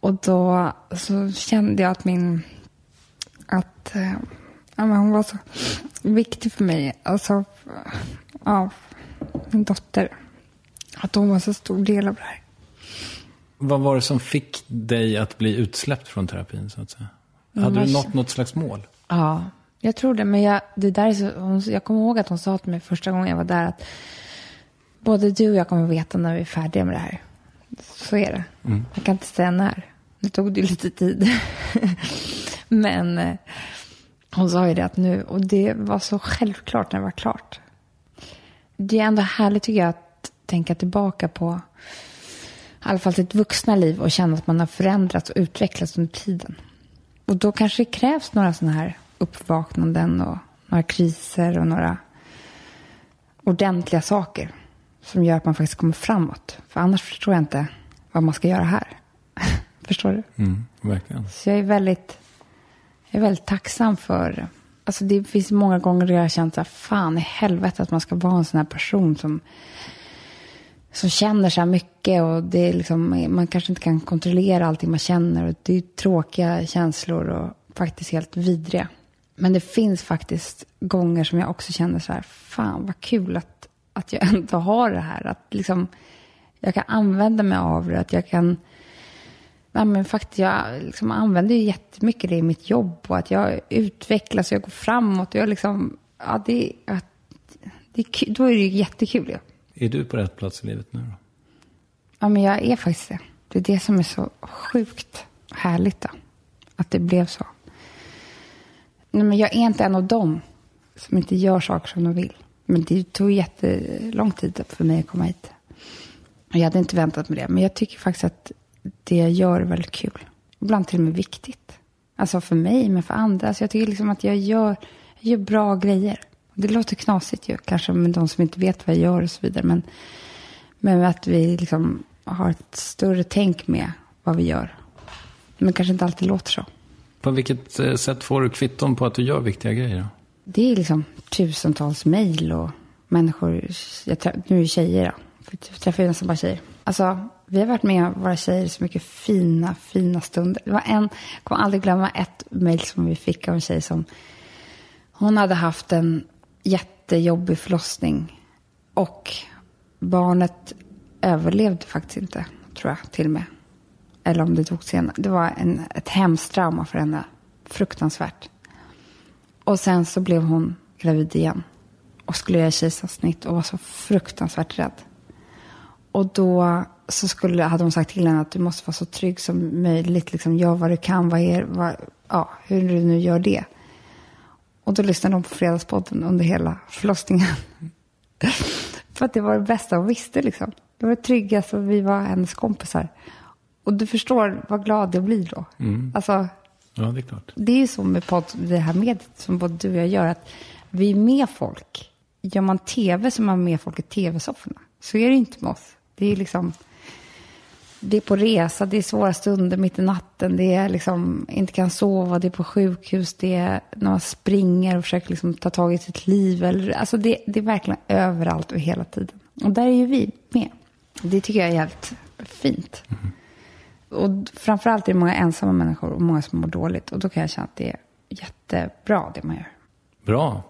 Speaker 4: Och då så kände jag att min, att eh, ja, men hon var så viktig för mig. Alltså, ja, min dotter. Att hon var så stor del av det här.
Speaker 1: Vad var det som fick dig att bli utsläppt från terapin så att säga?
Speaker 4: Mm,
Speaker 1: Hade du
Speaker 4: jag-
Speaker 1: nått något slags mål?
Speaker 4: Ja, jag tror det. Men jag, det där är så, hon, jag kommer ihåg att hon sa till mig första gången jag var där att både du och jag kommer veta när vi är färdiga med det här. Så är det. Jag kan inte säga när. Nu tog det lite tid. Men eh, hon sa ju det att nu, och det var så självklart när det var klart. Det är ändå härligt tycker jag att tänka tillbaka på i alla fall sitt vuxna liv och känna att man har förändrats och utvecklats under tiden. Och då kanske det krävs några sådana här uppvaknanden och några kriser och några ordentliga saker som gör att man faktiskt kommer framåt. För annars förstår jag inte vad man ska göra här. förstår du?
Speaker 1: Mm, verkligen.
Speaker 4: Så jag är väldigt, jag är väldigt tacksam för... Alltså det finns många gånger där jag har känt så här, fan i helvete att man ska vara en sån här person som, som känner så här mycket. Och det är liksom, man kanske inte kan kontrollera allting man känner. Och det är tråkiga känslor och faktiskt helt vidriga. Men det finns faktiskt gånger som jag också känner så här, fan vad kul att, att jag ändå har det här. Att liksom, jag kan använda mig av det, att jag kan... Ja, men faktiskt, jag liksom använder ju jättemycket det i mitt jobb och att jag utvecklas och jag går framåt. Och jag liksom, ja, det, att, det då är det ju jättekul. Ja.
Speaker 1: Är du på rätt plats i livet nu då?
Speaker 4: ja, men jag är faktiskt det. Det är det som är så sjukt härligt då. Att det blev så. Nej, men jag är inte en av dem som inte gör saker som de vill. Men det tog jättelång tid för mig att komma hit. Och Jag hade inte väntat mig det. Men jag tycker faktiskt att det jag gör är väldigt kul. Ibland till och med viktigt. Alltså för mig, men för andra. Alltså jag tycker liksom att jag gör, jag gör bra grejer. Det låter knasigt ju, kanske med de som inte vet vad jag gör och så vidare. Men, men att vi liksom har ett större tänk med vad vi gör. Men kanske inte alltid låter så.
Speaker 1: På vilket eh, sätt får du kvitton på att du gör viktiga grejer?
Speaker 4: Det är liksom tusentals mejl och människor. Nu är det tjejer då. För jag träffar ju nästan bara tjejer. Alltså, vi har varit med våra tjejer i så mycket fina, fina stunder. Det var en, jag kommer aldrig glömma ett mejl som vi fick av en tjej som... Hon hade haft en jättejobbig förlossning. Och barnet överlevde faktiskt inte, tror jag, till och med. Eller om det tog senare. Det var en, ett hemskt trauma för henne. Fruktansvärt. Och sen så blev hon gravid igen. Och skulle göra kejsarsnitt och var så fruktansvärt rädd. Och då så skulle, hade hon sagt till henne att du måste vara så trygg som möjligt. Liksom, gör vad du kan, vad är, vad, ja, hur du nu gör det. Och då lyssnade hon på Fredagspodden under hela förlossningen. För att det var det bästa hon visste. Liksom. Det var det tryggaste och vi var hennes kompisar. Och du förstår vad glad jag blir då. Alltså,
Speaker 1: Ja, det är klart.
Speaker 4: det är ju så med podd, det här mediet som både du och jag gör, att vi är med folk. Gör man tv så är man med folk i tv-sofforna. Så är det inte med oss. Det är liksom, det är på resa, det är svåra stunder mitt i natten, det är liksom, inte kan sova, det är på sjukhus, det är när man springer och försöker liksom ta tag i sitt liv. Eller, alltså det, det är verkligen överallt och hela tiden. Och där är ju vi med. Det tycker jag är helt fint. Och framförallt är det många ensamma människor och många som mår dåligt. Och då kan jag känna att det är jättebra det man gör.
Speaker 1: Bra.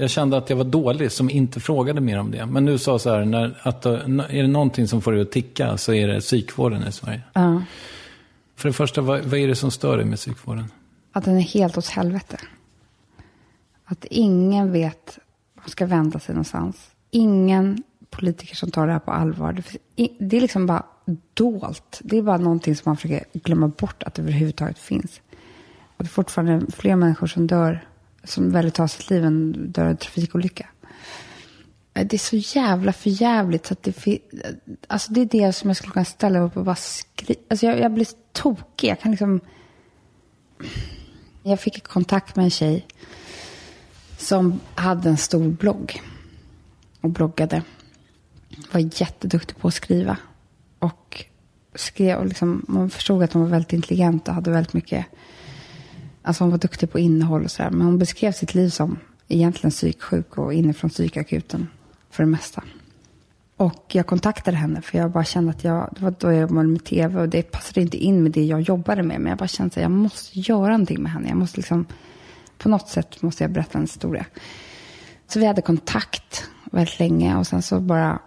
Speaker 5: Jag kände att jag var dålig som inte frågade mer om det. Men nu sa så här, när, att, eh, är det någonting som får dig att ticka så är det psykvården i Sverige.
Speaker 4: Ja.
Speaker 5: För det första, vad, vad är det som stör dig med psykvården?
Speaker 4: Att den är helt åt helvete. Att ingen vet var man ska vända sig någonstans. Ingen politiker som tar det här på allvar. Det är liksom bara dolt. Det är bara någonting som man försöker glömma bort att det överhuvudtaget finns. Och det är fortfarande fler människor som dör, som väljer att ta sitt liv än dör i en trafikolycka. Eh, det är så jävla förjävligt så att det eh, Alltså det är det som jag skulle kunna ställa mig upp och bara skrika. Alltså jag, jag blir tokig. Jag kan liksom... Jag fick kontakt med en tjej som hade en stor blogg och bloggade. Var jätteduktig på att skriva. Och skrev och liksom, man förstod att hon var väldigt intelligent och hade väldigt mycket... Alltså hon var duktig på innehåll och sådär. Men hon beskrev sitt liv som egentligen psyksjuk och inifrån psykakuten för det mesta. Och jag kontaktade henne för jag bara kände att jag, det var då jag jobbade med tv och det passade inte in med det jag jobbade med. Men jag bara kände att jag måste göra någonting med henne. Jag måste liksom, på något sätt måste jag berätta en historia. Så vi hade kontakt väldigt länge och sen så bara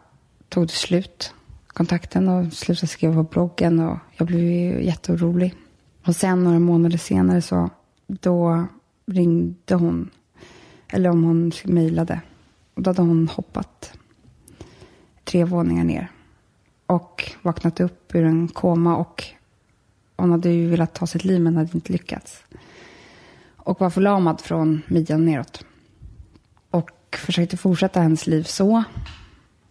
Speaker 4: tog det slut. Kontakten och slutade skriva på bloggen och jag blev ju jätteorolig. Och sen några månader senare så då ringde hon, eller om hon mejlade. Och då hade hon hoppat tre våningar ner. Och vaknat upp ur en koma och hon hade ju velat ta sitt liv men hade inte lyckats. Och var förlamad från midjan neråt. Och försökte fortsätta hennes liv så.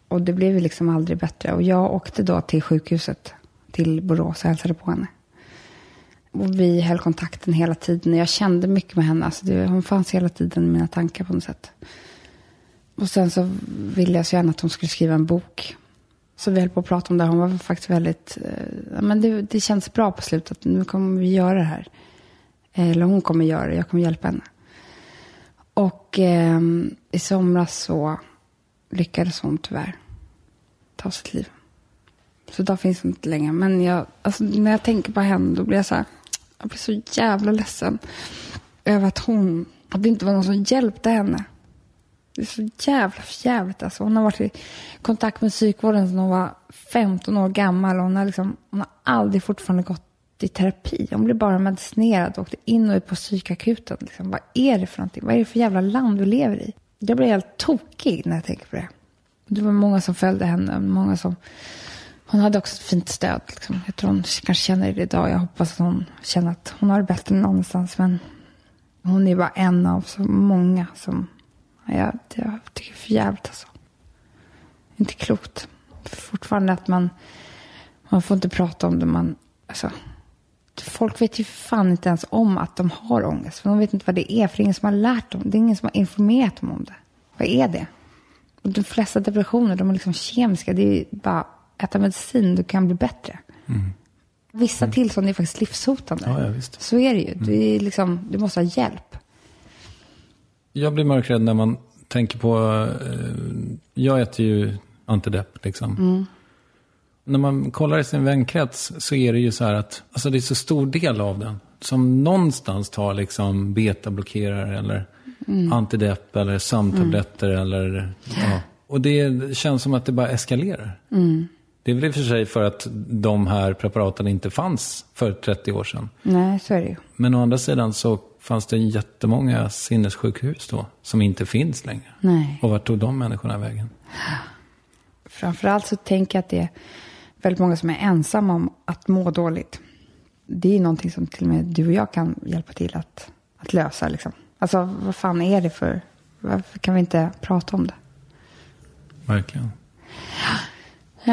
Speaker 4: Och det blev ju liksom aldrig bättre. Och jag åkte då till sjukhuset till Borås och hälsade på henne. Och vi höll kontakten hela tiden. Jag kände mycket med henne. Alltså det, hon fanns hela tiden i mina tankar på något sätt. Och sen så ville jag så gärna att hon skulle skriva en bok. Så vi höll på att prata om det. Hon var faktiskt väldigt... Eh, men det, det känns bra på slutet. Nu kommer vi göra det här. Eh, eller hon kommer göra det. Jag kommer hjälpa henne. Och eh, i somras så lyckades hon tyvärr ta sitt liv. Så idag finns hon inte längre. Men jag, alltså, när jag tänker på henne då blir jag så här, jag blir så jävla ledsen över att hon, att det inte var någon som hjälpte henne. Det är så jävla förjävligt alltså. Hon har varit i kontakt med psykvården sedan hon var 15 år gammal. Hon har, liksom, hon har aldrig fortfarande gått i terapi. Hon blev bara medicinerad och åkte in och ut på psykakuten. Liksom. Vad är det för någonting? Vad är det för jävla land du lever i? Jag blir helt tokig när jag tänker på det. Det var många som följde henne. Många som... Hon hade också ett fint stöd. Liksom. Jag tror hon kanske känner det idag. Jag hoppas att hon känner att hon har det bättre någonstans. Men hon är bara en av så många som... Jag, jag tycker för jävligt alltså. Inte klokt. Fortfarande att man... Man får inte prata om det. Man, alltså, folk vet ju fan inte ens om att de har ångest. För de vet inte vad det är. För det är ingen som har lärt dem. Det är ingen som har informerat dem om det. Vad är det? Och de flesta depressioner, de är liksom kemiska. Det är bara äta medicin, du kan bli bättre. Mm. Vissa mm. tillstånd är faktiskt livshotande.
Speaker 1: Ja, ja.
Speaker 4: Så är det ju. Det är liksom, du måste ha hjälp.
Speaker 1: Jag blir mörkrädd när man tänker på... Eh, jag äter ju antidepp liksom. Mm när man kollar i sin vänkrets så är det ju så här att alltså det är så stor del av den som någonstans tar liksom betablockerare eller mm. antidepp eller sömntabletter mm. eller ja. Och det känns som att det bara eskalerar. Mm. Det är väl i och för sig för att de här preparaten inte fanns för 30 år sedan.
Speaker 4: Nej, så är det ju.
Speaker 1: Men å andra sidan så fanns det jättemånga sinnessjukhus då som inte finns längre.
Speaker 4: Nej.
Speaker 1: Och vart tog de människorna vägen?
Speaker 4: Framförallt så tänker jag att det väldigt många som är ensamma om att må dåligt. Det är någonting som till och med du och jag kan hjälpa till att, att lösa. Liksom. Alltså, vad fan är det för... Varför kan vi inte prata om det?
Speaker 1: Verkligen.
Speaker 4: Ja,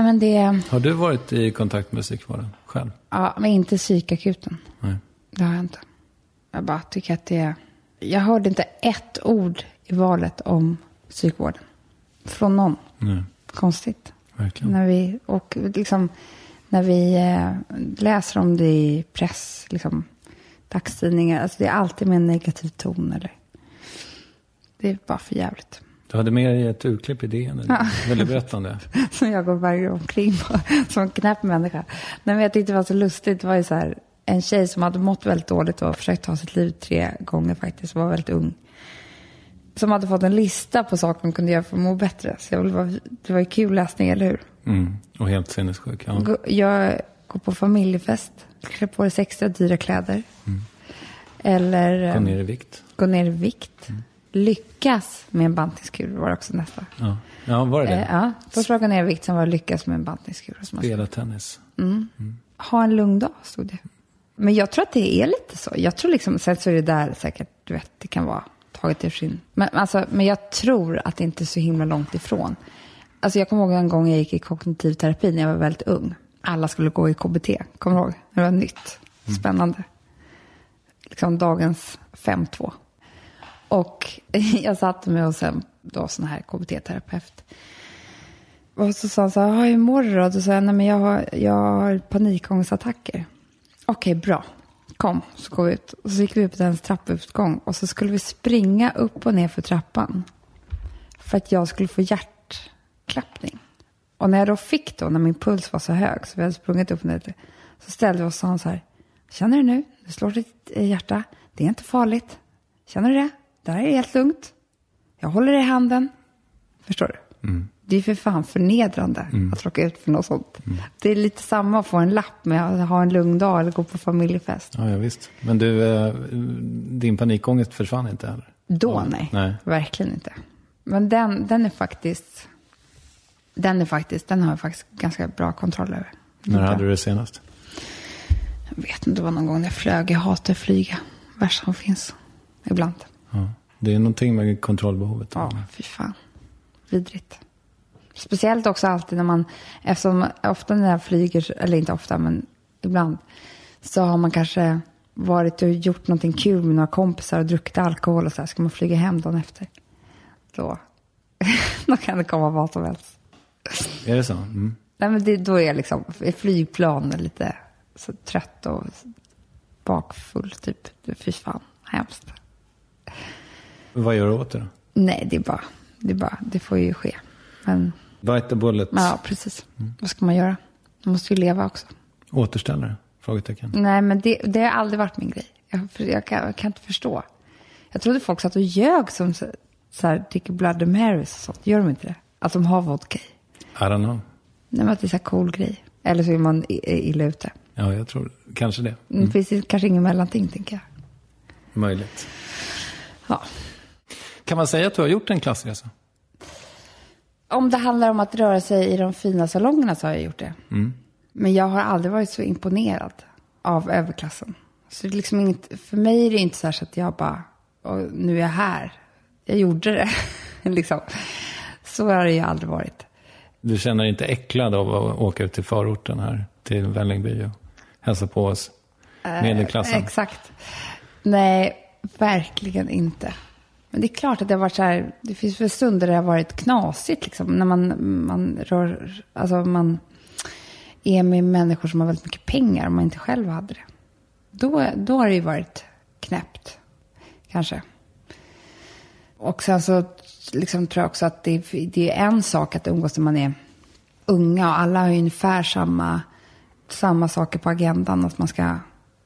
Speaker 4: men det...
Speaker 1: Har du varit i kontakt med psykvården själv?
Speaker 4: Ja, men inte psykakuten.
Speaker 1: Nej.
Speaker 4: Det har jag inte. Jag bara tycker att det. Jag hörde inte ett ord i valet om psykvården. Från någon.
Speaker 1: Nej.
Speaker 4: Konstigt.
Speaker 1: Verkligen.
Speaker 4: När vi, och liksom, när vi eh, läser om det i press, liksom, dagstidningar, alltså det är alltid med en negativ ton. Eller, det är bara för jävligt.
Speaker 1: Du hade med dig ett urklipp i DN. Ja. Vill du berätta om det?
Speaker 4: som jag går varje omkring på, som en knäpp människa. Nej, men jag tyckte det var så lustigt. Det var ju så här, en tjej som hade mått väldigt dåligt och försökt ta sitt liv tre gånger faktiskt. Var väldigt ung som hade fått en lista på saker hon kunde göra för att må bättre. Så jag var, det var ju kul läsning, eller hur?
Speaker 1: Mm. Och helt sinnessjuk. Ja.
Speaker 4: Jag går på familjefest, klär på sig extra dyra kläder. Mm. Eller...
Speaker 1: Gå ner i vikt.
Speaker 4: Gå ner i vikt. Mm. Lyckas med en bantningskur var också nästa.
Speaker 1: Ja, ja var det det?
Speaker 4: Eh, ja, först var jag gå ner i vikt, sen var det lyckas med en bantningskur.
Speaker 1: Spela tennis.
Speaker 4: Mm. Mm. Ha en lugn dag, stod det. Men jag tror att det är lite så. Jag tror liksom, sen så är det där säkert, du vet, det kan vara tagit ur sin... Men, alltså, men jag tror att det inte är så himla långt ifrån. Alltså jag kommer ihåg en gång jag gick i kognitiv terapi när jag var väldigt ung. Alla skulle gå i KBT, kommer du ihåg? Det var nytt, mm. spännande. Liksom dagens 5-2. Och jag satte mig hos en då, sån här KBT-terapeut. Och så sa han så här, hur mår du då? Då sa jag, nej men jag har, jag har panikångestattacker. Okej, bra kom, så går vi ut. Och så gick vi upp till hennes trappuppgång och så skulle vi springa upp och ner för trappan. För att jag skulle få hjärtklappning. Och när jag då fick då, när min puls var så hög, så vi hade sprungit upp och ner, så ställde vi oss och sa så här, känner du nu? Du slår ditt hjärta. Det är inte farligt. Känner du det? Det här är helt lugnt. Jag håller i handen. Förstår du?
Speaker 1: Mm.
Speaker 4: Det är för fan förnedrande mm. att råka ut för något sånt. Mm. Det är lite samma att få en lapp med att ha en lugn dag eller gå på familjefest.
Speaker 1: Ja, ja visst. Men du, eh, din panikångest försvann inte heller?
Speaker 4: Då ja. nej. nej, verkligen inte. Men den, den är faktiskt, den är faktiskt, den har jag faktiskt ganska bra kontroll över.
Speaker 1: När hade du det senast?
Speaker 4: Jag vet inte, det var någon gång när jag flög. Jag hatar att flyga. Värst som finns. Ibland.
Speaker 1: Ja. Det är någonting med kontrollbehovet.
Speaker 4: Ja, fy fan. Vidrigt. Speciellt också alltid när man, eftersom ofta när jag flyger, eller inte ofta, men ibland, så har man kanske varit och gjort någonting kul med några kompisar och druckit alkohol och så här, ska man flyga hem dagen efter. Då, då kan det komma vad som helst.
Speaker 1: Är det så? Mm.
Speaker 4: Nej, men det, då är jag liksom i flygplan och lite så trött och bakfull typ. Fy fan, hemskt.
Speaker 1: Vad gör du åt det då?
Speaker 4: Nej, det är bara, det är bara, det får ju ske. Men,
Speaker 1: Bite the bullet.
Speaker 4: ja, precis. Vad ska man göra? Man måste ju leva också.
Speaker 1: Återställare? Frågetecken.
Speaker 4: Nej, men det, det har aldrig varit min grej. Jag, jag, kan, jag kan inte förstå. Jag trodde folk satt och ljög som så, så här, dricker Blood and Marys och sånt. Gör de inte det? Att de har vodka i.
Speaker 1: I don't know.
Speaker 4: Nej, men att det är så här cool grej. Eller så är man illa ute.
Speaker 1: Ja, jag tror kanske det.
Speaker 4: Mm. Finns det kanske ingen mellanting, tänker jag.
Speaker 1: Möjligt.
Speaker 4: Ja.
Speaker 1: Kan man säga att du har gjort en klassresa?
Speaker 4: Om det handlar om att röra sig i de fina salongerna så har jag gjort det. Men jag har aldrig varit så imponerad av överklassen. Så det är liksom inget, för mig är det inte så, så att jag bara, "Åh, nu är jag här. Jag gjorde det. liksom. Så har det ju aldrig varit.
Speaker 1: Du känner dig inte äcklad av att åka ut till förorten här, till Vällingby och hälsa på oss medelklassen?
Speaker 4: Exakt. Nej, verkligen inte. Men det är klart att det har varit så här, det finns väl stunder där det har varit knasigt liksom. När man, man rör, alltså man är med människor som har väldigt mycket pengar och man inte själv hade det. Då, då har det ju varit knäppt, kanske. Och sen så liksom tror jag också att det, det är en sak att umgås när man är unga och alla har ju ungefär samma, samma saker på agendan. Att man ska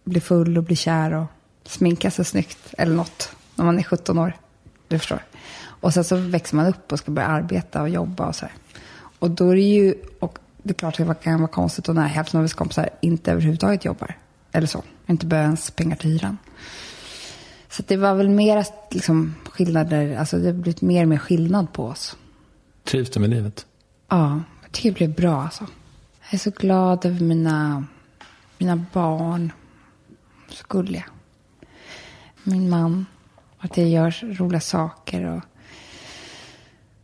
Speaker 4: bli full och bli kär och sminka sig snyggt eller något när man är 17 år. Du förstår. Och sen så växer man upp och ska börja arbeta och jobba och så här. Och då är det ju, och det är klart att det kan vara konstigt och när hälften av ens kompisar inte överhuvudtaget jobbar. Eller så. Inte behöver ens pengar till hyran. Så det var väl mera liksom, skillnader, alltså det har blivit mer och mer skillnad på oss.
Speaker 1: Trivs du med livet?
Speaker 4: Ja, jag tycker det blev bra alltså. Jag är så glad över mina, mina barn. Så gulliga. Min man. Att jag gör roliga saker. Och...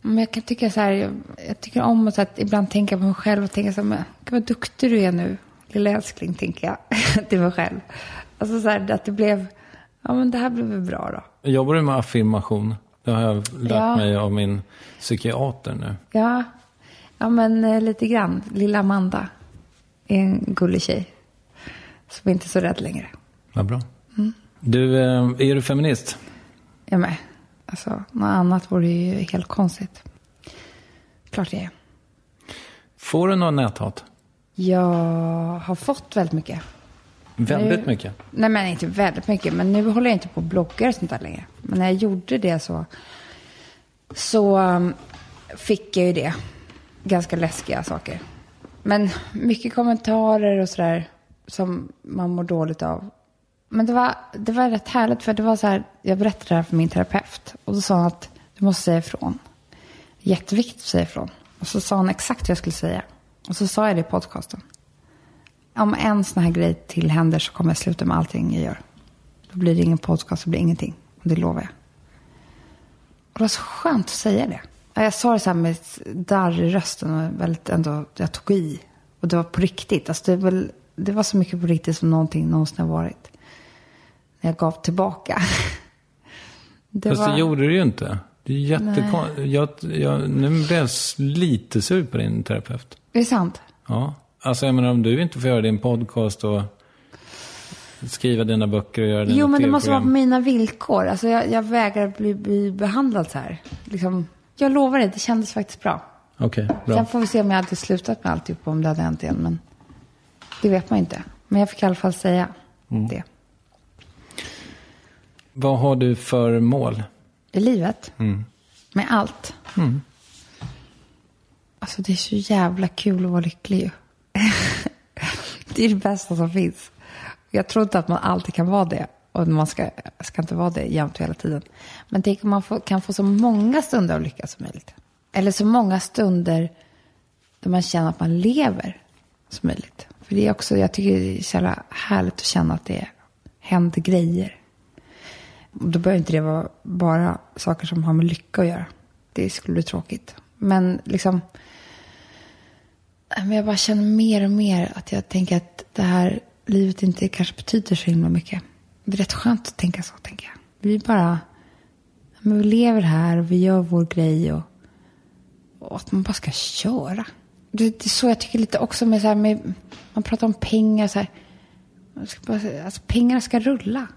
Speaker 4: Men jag kan tycka så här, jag, jag tycker om att, så att ibland tänka på mig själv och tänka så här, men gud vad duktig du är nu. Lilla älskling, tänker jag till mig själv. Alltså så här, att det blev, ja men det här blev väl bra då.
Speaker 1: Jobbar du med affirmation? Det har jag lärt
Speaker 4: Ja.
Speaker 1: mig av min psykiater nu.
Speaker 4: Ja, ja men eh, lite grann. Lilla Amanda är en gullig tjej. Som inte är så rädd längre.
Speaker 1: Vad bra. Du, eh, är du feminist?
Speaker 4: Jag med. Alltså, något annat vore ju helt konstigt. Klart det är.
Speaker 1: Får du någon näthat?
Speaker 4: Jag har fått väldigt mycket.
Speaker 1: Väldigt
Speaker 4: Nu-
Speaker 1: mycket.
Speaker 4: Nej, men inte väldigt mycket. Men nu håller jag inte på och bloggar och sånt där längre. Men när jag gjorde det så, så um, fick jag ju det. Ganska läskiga saker. Men mycket kommentarer och sådär som man mår dåligt av. Men det var, det var rätt härligt för det var så här, jag berättade det här för min terapeut. Och då sa han att du måste säga ifrån. Jätteviktigt att säga ifrån. Och så sa han exakt vad jag skulle säga. Och så sa jag det i podcasten. Om en sån här grej till händer så kommer jag sluta med allting jag gör. Då blir det ingen podcast, det blir ingenting. Och det lovar jag. Och det var så skönt att säga det. Jag sa det så här med darr i rösten och väldigt ändå, jag tog i. Och det var på riktigt. Alltså det, var, det var så mycket på riktigt som någonting någonsin har varit. När jag gav tillbaka. Det
Speaker 1: Fast
Speaker 4: var...
Speaker 1: det gjorde du ju inte. Det är jättekonstigt. Jag, jag, nu blir jag lite sur på din terapeut.
Speaker 4: Är det sant?
Speaker 1: Ja. Alltså jag menar om du inte får göra din podcast och skriva dina böcker och göra dina
Speaker 4: Jo, men det måste vara på mina villkor. Alltså jag, jag vägrar bli, bli behandlad så här. Liksom, jag lovar det, det kändes faktiskt bra.
Speaker 1: Okej, bra.
Speaker 4: Sen får vi se om jag hade slutat med alltihop, om det hade hänt igen. Men det vet man inte. Men jag fick i alla fall säga
Speaker 1: Mm.
Speaker 4: det.
Speaker 1: Vad har du för mål?
Speaker 4: I livet. Med allt. Alltså det är så jävla kul att vara lycklig ju. det är det bästa som finns. Jag tror inte att man alltid kan vara det. Och man ska, ska inte vara det jämt hela tiden. Men tänk om man får, kan få så många stunder av lycka som möjligt. Eller så många stunder där man känner att man lever som möjligt. För det är också, jag tycker det är så jävla härligt att känna att det händer grejer. Och Då behöver inte det vara bara saker som har med lycka att göra. Det skulle bli tråkigt. Men liksom, Men jag bara känner mer och mer att jag tänker att det här livet inte kanske betyder så himla mycket. Det är rätt skönt att tänka så, tänker jag. Vi bara... Men vi lever här och vi gör vår grej och, och att man bara ska köra. Det, det är så jag tycker lite också med så här med... Man pratar om pengar så här. Man ska bara, alltså pengarna ska rulla.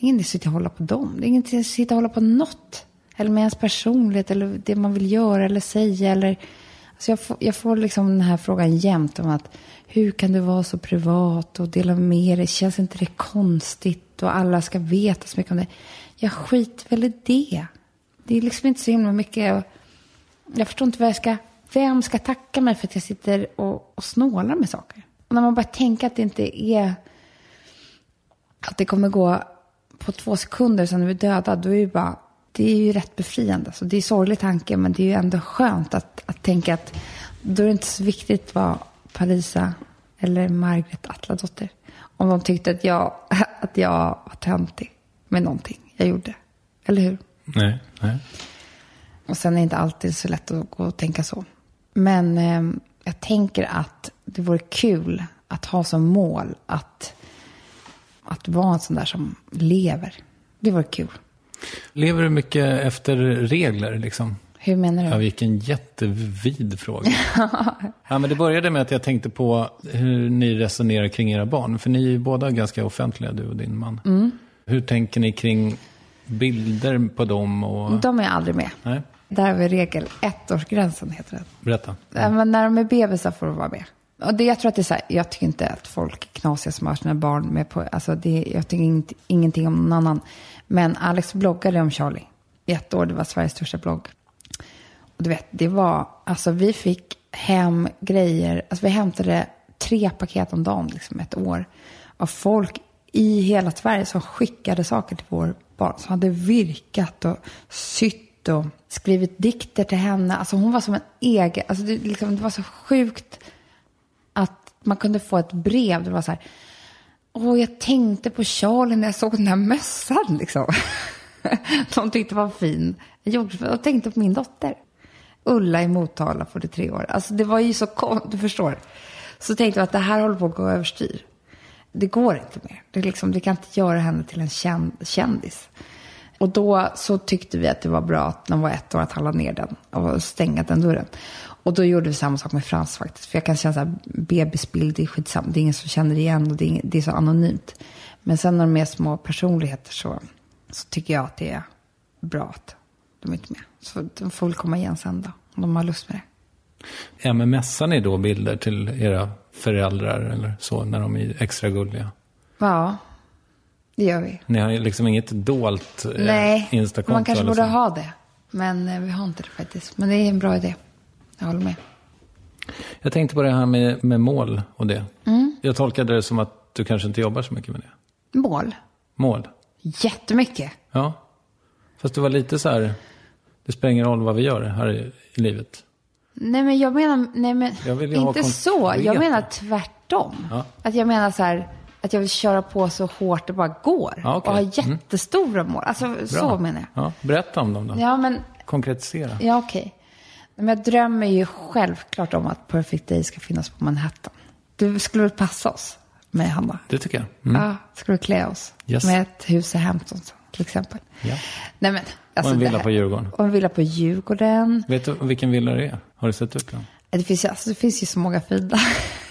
Speaker 4: Det är inget att sitta och hålla på dem. Det är inget att sitta och hålla på något. Eller med ens personlighet eller det man vill göra eller säga eller... Alltså jag, får, jag får liksom den här frågan jämt om att hur kan du vara så privat och dela med dig? Känns inte det konstigt? Och alla ska veta så mycket om det. Jag skiter väl i det. Det är liksom inte så himla mycket. Jag förstår inte vad jag ska... Vem ska tacka mig för att jag sitter och, och snålar med saker? Och när man bara tänker att det inte är... Att det kommer gå på två sekunder sen är vi döda. Då är det bara... Det är ju rätt befriande. Så det är en sorglig tanke, men det är ju ändå skönt att, att tänka att då är det inte så viktigt vad Parisa eller Margret Atladotter om de tyckte att jag, att jag var töntig med någonting jag gjorde. Eller hur?
Speaker 1: Nej, nej.
Speaker 4: Och sen är det inte alltid så lätt att gå och tänka så. Men eh, jag tänker att det vore kul att ha som mål att, att vara en sån där som lever. Det vore kul.
Speaker 1: Lever du mycket efter regler liksom?
Speaker 4: Hur menar du?
Speaker 1: Ja, vilken jättevid fråga. ja, men det började med att jag tänkte på hur ni resonerar kring era barn. För ni är ju båda ganska offentliga, du och din man.
Speaker 4: Mm.
Speaker 1: Hur tänker ni kring bilder på dem? Och...
Speaker 4: De är aldrig med.
Speaker 1: Nej,
Speaker 4: Där har vi regel. Ettårsgränsen heter det.
Speaker 1: berätta.
Speaker 4: Ja, Men när de är bebisar får de vara med. Och det, jag tror att det är så här, jag tycker inte att folk är knasiga som har sina barn med på, alltså det, jag tycker inte, ingenting om någon annan. Men Alex bloggade om Charlie i ett år, det var Sveriges största blogg. Och du vet, det var, alltså vi fick hem grejer, alltså vi hämtade tre paket om dagen liksom ett år. Av folk i hela Sverige som skickade saker till vår barn. Som hade virkat och sytt och skrivit dikter till henne. Alltså hon var som en egen, alltså det, liksom, det var så sjukt man kunde få ett brev. där Det var så här, åh jag tänkte på Charlie när jag såg den här mössan liksom. De tyckte det var fin. Jag, tänkte på min dotter. Ulla i Motala, 43 år. Alltså det var ju så konstigt, du förstår. Så tänkte jag att det här håller på att gå överstyr. Det går inte mer. Det, liksom, det kan inte göra henne till en kändis. Och då så tyckte vi att det var bra att när hon var ett år att han la ner den och stänga den dörren. Och då gjorde vi samma sak med Frans faktiskt. För jag kan känna så här, bebisbild, det är skitsamma. Det är ingen som känner igen och det är, ing- det är så anonymt. Men sen när de är små personligheter så, så tycker jag att det är bra att de är inte med. Så de får väl komma igen sen då, om de har lust med det.
Speaker 1: Ja, men mässar ni då bilder till era föräldrar eller så när de är extra gulliga?
Speaker 4: Ja, det gör vi.
Speaker 1: Ni har liksom inget dolt eh,
Speaker 4: Nej, man kanske borde ha det. Men eh, vi har inte det faktiskt. Men det är en bra idé. Jag håller med.
Speaker 1: Jag tänkte på det här med, med mål och det.
Speaker 4: Mm.
Speaker 1: Jag tolkade det som att du kanske inte jobbar så mycket med det.
Speaker 4: Mål?
Speaker 1: Mål?
Speaker 4: Jättemycket.
Speaker 1: Ja. Fast det var lite så här, det spelar ingen roll vad vi gör här i, i livet.
Speaker 4: Nej men jag menar, nej men inte så. Jag menar tvärtom.
Speaker 1: Ja.
Speaker 4: Att jag menar så här, att jag vill köra på så hårt det bara går.
Speaker 1: Ja, okej.
Speaker 4: Och ha
Speaker 1: Mm.
Speaker 4: jättestora mål. Alltså så menar jag.
Speaker 1: Ja, berätta om dem då.
Speaker 4: Ja men,
Speaker 1: Konkretisera.
Speaker 4: ja okej. Men jag drömmer ju självklart om att Perfect Day ska finnas på Manhattan. Det skulle väl passa oss med Hanna?
Speaker 1: Det tycker jag. Mm.
Speaker 4: Ja, vi klä oss
Speaker 1: Yes.
Speaker 4: med ett hus i Hampton till exempel.
Speaker 1: Ja.
Speaker 4: Nej, men, alltså
Speaker 1: Och en
Speaker 4: det
Speaker 1: villa på Djurgården.
Speaker 4: Och en villa på Djurgården.
Speaker 1: Vet du vilken villa det är? Har du sett ut den?
Speaker 4: Det finns, ju- alltså, det finns ju så många fina.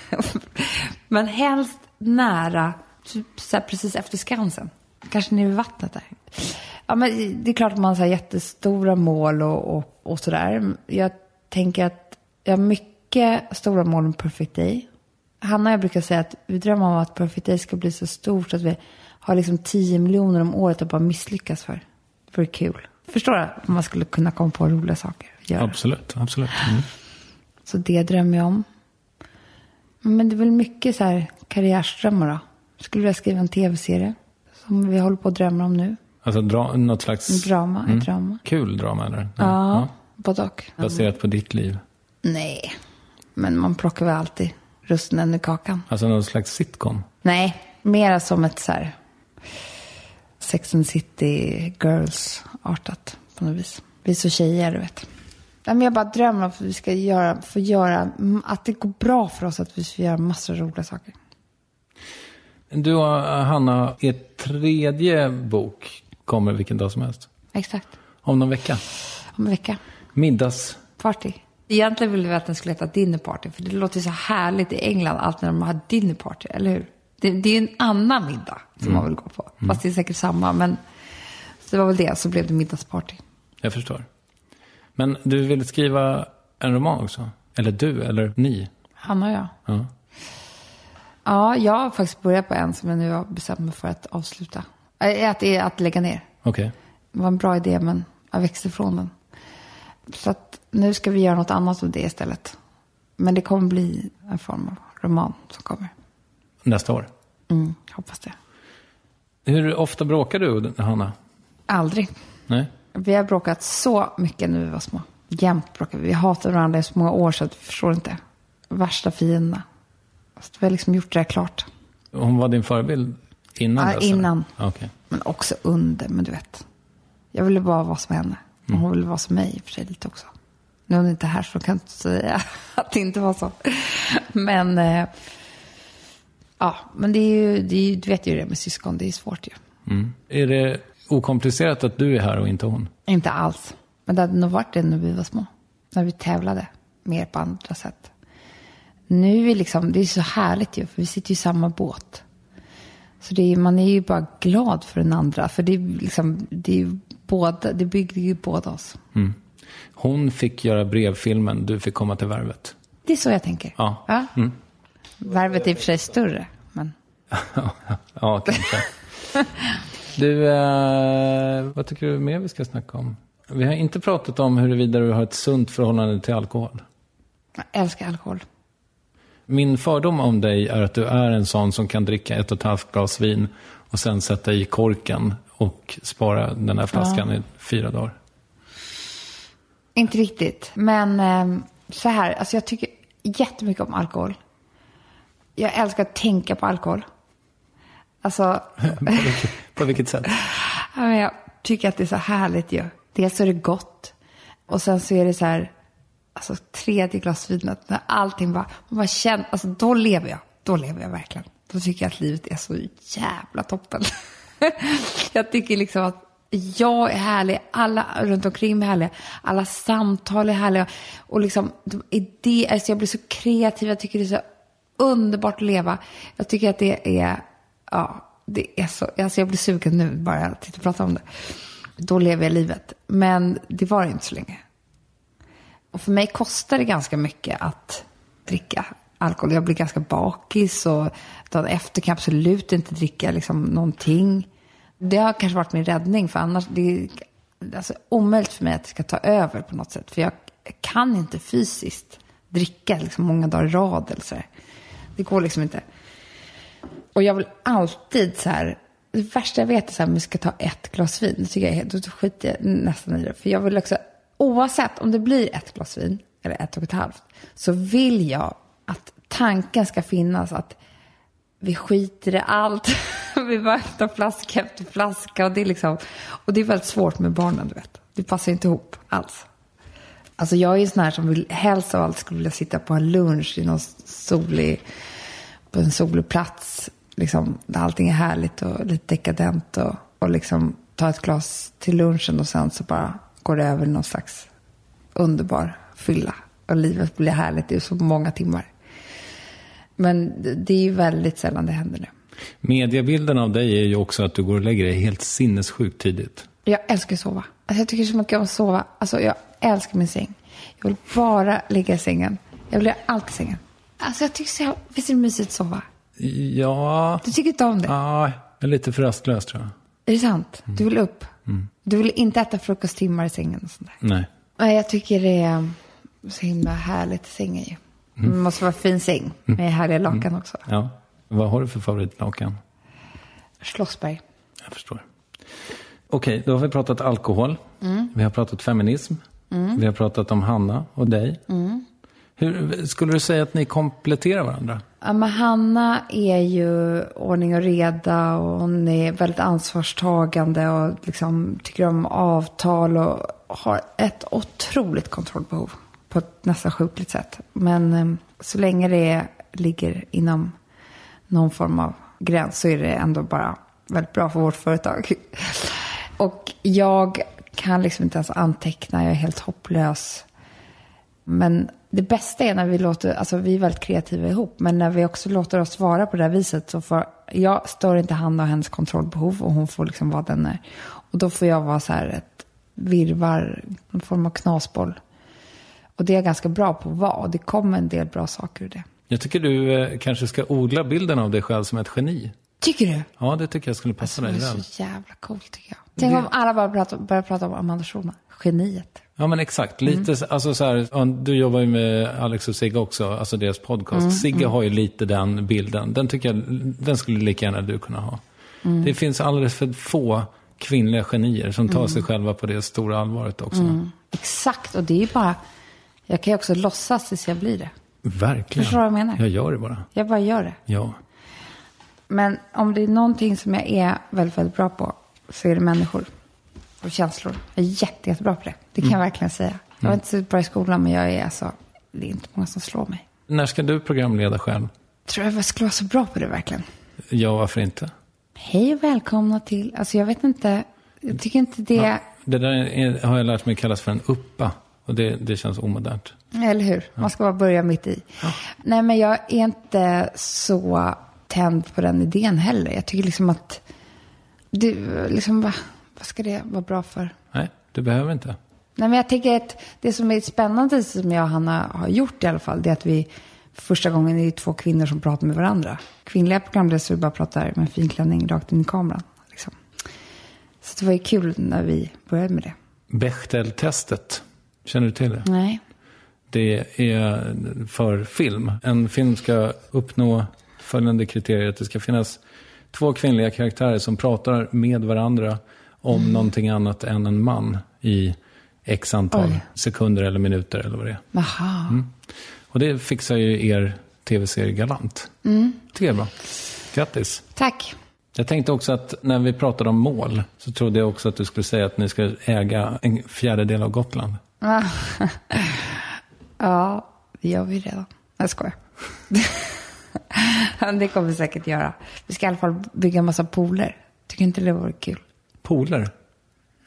Speaker 4: men helst nära, typ så här precis efter Skansen. Kanske nere vid vattnet där. Ja, men det är klart att man har jättestora mål och, och, och sådär. Jag tänker att jag har mycket stora mål med Perfect Day. Hanna och jag brukar säga att vi drömmer om att Perfect Day ska bli så stort att vi har liksom 10 miljoner om året att bara misslyckas för. Det vore kul. Förstår du? Om man skulle kunna komma på roliga saker göra.
Speaker 1: Absolut, absolut. Mm.
Speaker 4: Så det drömmer jag om. Men det är väl mycket så här karriärsdrömmar då. Skulle vilja skriva en tv-serie. Som vi håller på att drömma om nu.
Speaker 1: Alltså dra, något slags...
Speaker 4: Drama, ett drama.
Speaker 1: Kul drama eller?
Speaker 4: Ja, både och.
Speaker 1: Baserat på ditt liv.
Speaker 4: Nej, men man plockar väl alltid russinen ur kakan.
Speaker 1: Alltså någon slags sitcom.
Speaker 4: Nej, mera som ett så här Sex and City Girls-artat på något vis. Vi är så tjejer, du vet. Nej, men jag bara drömmer om att vi ska göra, få göra, att det går bra för oss att vi ska göra massor av roliga saker.
Speaker 1: Du och Hanna, er tredje bok kommer vilken dag som helst.
Speaker 4: Exakt.
Speaker 1: Om någon vecka.
Speaker 4: Om en vecka.
Speaker 1: Middags.
Speaker 4: Party. Egentligen ville vi att den skulle heta dinner party, för det låter så härligt i England, allt när de har dinner party, eller hur? Det, det är en annan middag som man vill gå på. Fast det är säkert samma, men så det var väl det, så blev det middagsparty.
Speaker 1: Jag förstår. Men du ville skriva en roman också? Eller du, eller ni?
Speaker 4: Hanna och jag.
Speaker 1: Ja.
Speaker 4: Ja, jag har faktiskt börjat på en som jag nu har bestämt mig för att avsluta. Äh, Att, att lägga ner.
Speaker 1: Okej.
Speaker 4: Det var en bra idé, men jag växte ifrån den. Så att nu ska vi göra något annat av det istället. Men det kommer bli en form av roman som kommer.
Speaker 1: Nästa år.
Speaker 4: Mm, hoppas det.
Speaker 1: Hur ofta bråkar du, Hanna?
Speaker 4: Aldrig.
Speaker 1: Nej?
Speaker 4: Vi har bråkat så mycket när vi var små. Jämt bråkar vi. Vi hatar varandra i så många år så att vi förstår inte. Värsta fienderna. Fast vi har liksom gjort det klart.
Speaker 1: Hon var din förebild innan
Speaker 4: Ja, innan.
Speaker 1: Okej.
Speaker 4: Men också under, men du vet. Jag ville bara vara som henne. Och hon ville vara som mig i och för sig lite också. Nu är hon inte här så kan jag inte säga att det inte var så. Men, eh, ja, men det är ju, det är, ju- du vet ju det med syskon, det är svårt ju.
Speaker 1: Mm. Är det okomplicerat att du är här och inte hon?
Speaker 4: Inte alls. Men det hade nog varit det när vi var små. När vi tävlade mer på andra sätt. Nu är liksom, det är så härligt ju, för vi sitter ju i samma båt. Så det är, man är ju bara glad för den andra. För det är liksom, det är båda, det bygger ju båda oss.
Speaker 1: Hon fick göra brevfilmen, du fick komma till Värvet.
Speaker 4: Det är så jag tänker.
Speaker 1: Ja. Mm.
Speaker 4: Värvet är i och för sig större, men
Speaker 1: ja, kanske. Du, eh, vad tycker du mer vi ska snacka om? Vi har inte pratat om huruvida du har ett sunt förhållande till alkohol.
Speaker 4: jag älskar alkohol.
Speaker 1: Min fördom om dig är att du är en sån som kan dricka ett och ett halvt glas vin och sen sätta i korken och spara den här flaskan i fyra dagar.
Speaker 4: Inte riktigt. Men eh, så här, alltså jag tycker jättemycket om alkohol. Jag älskar att tänka på alkohol. Alltså,
Speaker 1: på, vilket, på vilket sätt?
Speaker 4: ja, jag tycker att det är så härligt ju. Dels så är det gott. Och sen så är det så här, alltså tredje glas när allting bara, man bara känner, alltså då lever jag. Då lever jag verkligen. Då tycker jag att livet är så jävla toppen. jag tycker liksom att jag är härlig, alla runt omkring mig är härliga, alla samtal är härliga. Och liksom, idéer, alltså jag blir så kreativ, jag tycker det är så underbart att leva. Jag tycker att det är, ja, det är så, alltså jag blir sugen nu bara jag tittar och pratar om det. Då lever jag livet. Men det var inte så länge. Och för mig kostar det ganska mycket att dricka alkohol. Jag blir ganska bakis och dagen efter kan jag absolut inte dricka liksom någonting. Det har kanske varit min räddning för annars det är alltså omöjligt för mig att det ska ta över på något sätt. För jag kan inte fysiskt dricka liksom många dagar i rad eller så här. Det går liksom inte. Och jag vill alltid så här, det värsta jag vet är så här, om vi ska ta ett glas vin. Det tycker jag då skiter jag nästan i det. För jag vill också, oavsett om det blir ett glas vin eller ett och ett halvt, så vill jag att tanken ska finnas att vi skiter i allt. vi bara öppnar flaska efter flaska och det är liksom, och det är väldigt svårt med barnen, du vet. Det passar inte ihop alls. Alltså jag är ju sån här som vill, helst av allt skulle vilja sitta på en lunch i någon solig, på en solig plats, liksom, där allting är härligt och lite dekadent och, och liksom ta ett glas till lunchen och sen så bara går över någon slags underbar fylla. Och livet blir härligt i så många timmar. Men det- är ju väldigt sällan det händer nu.
Speaker 1: Mediebilden av dig är ju också att du går och lägger dig helt sinnessjukt tidigt.
Speaker 4: Jag älskar att sova. Alltså jag tycker så mycket om att sova. Alltså jag älskar min säng. Jag vill bara ligga i sängen. Jag vill göra allt i sängen. Alltså jag tycker så. Visst är det mysigt att sova?
Speaker 1: Ja,
Speaker 4: Du tycker inte om det?
Speaker 1: ja jag är lite för rastlös tror jag.
Speaker 4: Är det sant? Du vill upp? Du vill inte äta frukosttimmar i sängen och sånt där?
Speaker 1: Nej.
Speaker 4: Nej, jag tycker det är så himla härligt i sängen ju. Det måste vara fin säng med härliga lakan också.
Speaker 1: Ja. Vad har du för favoritlakan?
Speaker 4: Schlossberg.
Speaker 1: Jag förstår. Okej, då har vi pratat alkohol. Vi har pratat feminism. Vi har pratat om Hanna och dig. Hur, skulle du säga att ni kompletterar varandra?
Speaker 4: Ja, men Hanna är ju ordning och reda och hon är väldigt ansvarstagande och liksom tycker om avtal och har ett otroligt kontrollbehov på ett nästan sjukligt sätt. Men eh, så länge det ligger inom någon form av gräns så är det ändå bara väldigt bra för vårt företag. Och jag kan liksom inte ens anteckna, jag är helt hopplös. Men det bästa är när vi låter, alltså vi är väldigt kreativa ihop, men när vi också låter oss vara på det här viset så får, jag stör inte han och hennes kontrollbehov och hon får liksom vara den är. Och då får jag vara så här ett virvar, en form av knasboll. Och det är jag ganska bra på att vara och det kommer en del bra saker ur det.
Speaker 1: Jag tycker du eh, kanske ska odla bilden av dig själv som ett geni.
Speaker 4: Tycker du?
Speaker 1: Ja, det tycker jag skulle passa
Speaker 4: Det
Speaker 1: dig
Speaker 4: är
Speaker 1: väl.
Speaker 4: så jävla coolt tycker jag. Tänk om alla bara pratar, börjar prata om Amanda Schulman, geniet.
Speaker 1: Ja, men exakt. Lite, så- alltså så här, du jobbar ju med Alex och Sigge också, alltså deras podcast. Sigge har ju lite den bilden. Den tycker jag, den skulle lika gärna du kunna ha. Det finns alldeles för få kvinnliga genier som tar sig själva på det stora allvaret också.
Speaker 4: Exakt, och det är ju bara, jag kan ju också låtsas tills jag blir det.
Speaker 1: Verkligen.
Speaker 4: Förstår du vad jag menar?
Speaker 1: Jag gör det bara.
Speaker 4: Jag bara gör det.
Speaker 1: Ja.
Speaker 4: Men om det är någonting som jag är väldigt, väldigt bra på så är det människor och känslor. Jag är jätte, jättebra på det. Det kan jag verkligen säga. Jag var inte så bra i skolan men jag är alltså, det är inte många som slår mig.
Speaker 1: När ska du programleda själv?
Speaker 4: Tror jag skulle vara så bra på det verkligen.
Speaker 1: Ja, varför inte?
Speaker 4: Hej och välkomna till, alltså jag vet inte, jag tycker inte det,
Speaker 1: Det där är, har jag lärt mig kallas för en uppa. Och det, det känns omodernt.
Speaker 4: eller hur? Man ska bara börja mitt i. Nej men jag är inte så tänd på den idén heller. Jag tycker liksom att, du, liksom vad, vad ska det vara bra för?
Speaker 1: Nej, du behöver inte.
Speaker 4: Nej, men jag tänker att det som är spännande som jag och Hanna har gjort i alla fall, det är att vi för första gången är två kvinnor som pratar med varandra. Kvinnliga programledare bara pratar med en fin klänning rakt in i kameran. Liksom. Så det var ju kul när vi började med det.
Speaker 1: Bechteltestet, känner du till det?
Speaker 4: Nej.
Speaker 1: Det är för film. En film ska uppnå följande kriterier. Att det ska finnas två kvinnliga karaktärer som pratar med varandra om
Speaker 4: Mm.
Speaker 1: någonting annat än en man i x antal
Speaker 4: Oj.
Speaker 1: sekunder eller minuter eller vad det är.
Speaker 4: Jaha.
Speaker 1: Och det fixar ju er tv-serie galant.
Speaker 4: Mm.
Speaker 1: Tycker jag är bra. Grattis.
Speaker 4: Tack.
Speaker 1: Jag tänkte också att när vi pratade om mål så trodde jag också att du skulle säga att ni ska äga en fjärdedel av Gotland.
Speaker 4: Ja, det gör vi redan. Jag skojar. det kommer vi säkert göra. Vi ska i alla fall bygga en massa pooler. Tycker inte det vore kul?
Speaker 1: Pooler.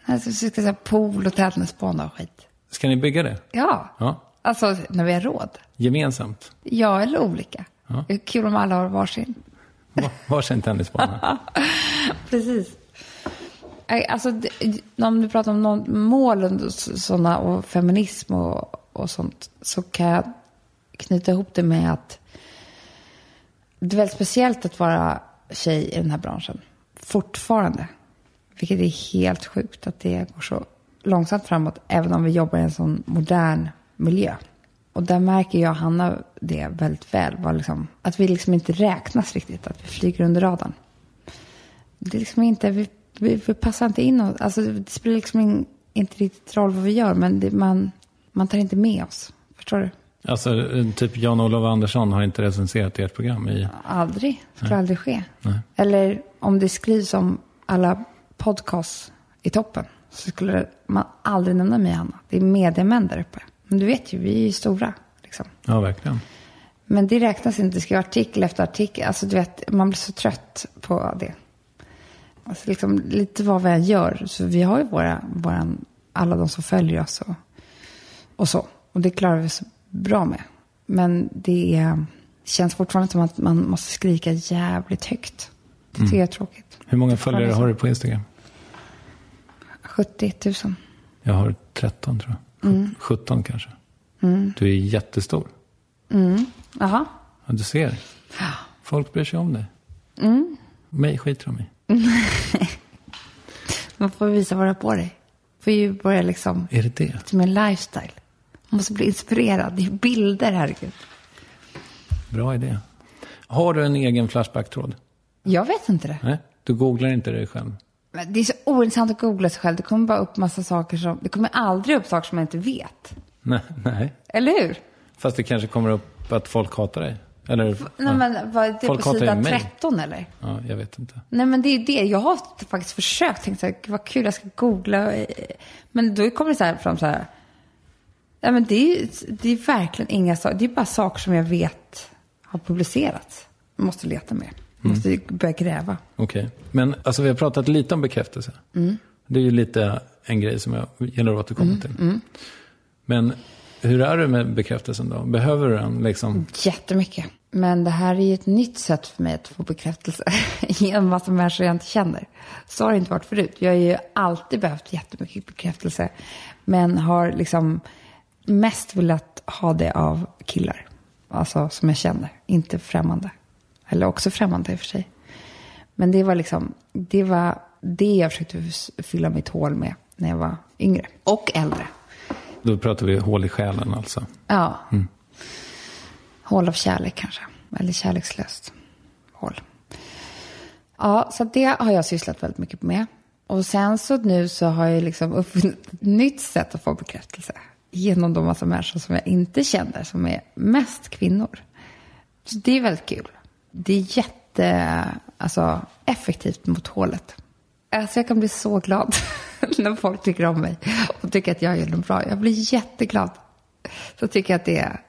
Speaker 4: Alltså, vi ska säga pool och tennisbana och skit.
Speaker 1: Ska ni bygga det?
Speaker 4: Ja,
Speaker 1: Ja.
Speaker 4: alltså när vi har råd.
Speaker 1: Gemensamt?
Speaker 4: Ja, eller olika.
Speaker 1: Ja.
Speaker 4: Det är kul om alla har varsin.
Speaker 1: Va- Varsin tennisbana?
Speaker 4: Precis. Alltså, om du pratar om någon, mål och såna, och feminism och, och sånt så kan jag knyta ihop det med att det är väldigt speciellt att vara tjej i den här branschen. Fortfarande. Vilket är helt sjukt att det går så långsamt framåt även om vi jobbar i en sån modern miljö. Och där märker jag och Hanna det väldigt väl. Var liksom, att vi liksom inte räknas riktigt, att vi flyger under radarn. Det är liksom inte, vi, vi, vi passar inte in oss. Alltså det spelar liksom in, inte riktigt roll vad vi gör, men det, man, man tar inte med oss. Förstår du?
Speaker 1: Alltså, typ Jan-Olof Andersson har inte recenserat ert program i...
Speaker 4: Aldrig. Det skulle aldrig ske.
Speaker 1: Nej.
Speaker 4: Eller om det skrivs om alla podcasts i toppen så skulle man aldrig nämna mig och Hanna. Det är mediamän där uppe. Men du vet ju, vi är ju stora. Liksom.
Speaker 1: Ja, verkligen.
Speaker 4: Men det räknas inte. Ska vara artikel efter artikel. Alltså du vet, man blir så trött på det. Alltså liksom lite vad vi än gör. Så vi har ju våra, våran, alla de som följer oss och, och så. Och det klarar vi så bra med. Men det är, känns fortfarande som att man måste skrika jävligt högt. Det tycker jag är tråkigt.
Speaker 1: Hur många följare har du på Instagram?
Speaker 4: 70 000.
Speaker 1: Jag har 13 tror jag. 17 kanske. Du är jättestor.
Speaker 4: Jaha.
Speaker 1: Ja, du ser. Folk bryr sig om dig. Mig skiter de i.
Speaker 4: Man får visa vad du har på dig. Får ju börja liksom,
Speaker 1: Är det det?
Speaker 4: som en lifestyle. Man måste bli inspirerad. Det är bilder, herregud.
Speaker 1: Bra idé. Har du en egen Flashback-tråd?
Speaker 4: Jag vet inte det.
Speaker 1: Nej, du googlar inte dig själv.
Speaker 4: Men det är så ointressant att googla sig själv. Det kommer bara upp massa saker som... Det kommer aldrig upp saker som jag inte vet.
Speaker 1: Nej, nej.
Speaker 4: Eller hur?
Speaker 1: Fast det kanske kommer upp att folk hatar dig. Eller,
Speaker 4: Nej,
Speaker 1: ja.
Speaker 4: men var det
Speaker 1: Folk
Speaker 4: på sidan
Speaker 1: mig.
Speaker 4: 13 eller?
Speaker 1: ja, jag vet inte.
Speaker 4: Nej men det är det. Jag har faktiskt försökt. Tänkt så här, "Gud, vad kul, jag ska googla. Men då kommer det så här fram så här. Ja men det är, det är verkligen inga saker. Det är bara saker som jag vet har publicerats. Jag måste leta mer. Jag måste börja gräva.
Speaker 1: Okej. Men alltså, vi har pratat lite om bekräftelse. Det är ju lite en grej som jag gillar att återkomma till. Men hur är det med bekräftelsen då? Behöver du den liksom?
Speaker 4: Jättemycket. Men det här är ju ett nytt sätt för mig att få bekräftelse genom massa människor jag inte känner. Så har det inte varit förut. Jag har ju alltid behövt jättemycket bekräftelse. Men har liksom mest velat ha det av killar. Alltså som jag känner, inte främmande. Eller också främmande i och för sig. Men det var liksom, det var det jag försökte fylla mitt hål med när jag var yngre. Och äldre.
Speaker 1: Då pratar vi hål i själen alltså.
Speaker 4: Ja. Hål av kärlek kanske. Eller kärlekslöst hål. Ja, så det har jag sysslat väldigt mycket med. Och sen så nu så har jag liksom uppfunnit ett nytt sätt att få bekräftelse. Genom de massa människor som jag inte känner, som är mest kvinnor. Så det är väldigt kul. Det är jätte, alltså, effektivt mot hålet. Alltså jag kan bli så glad när folk tycker om mig och tycker att jag gör något bra. Jag blir jätteglad. Så tycker jag att det är,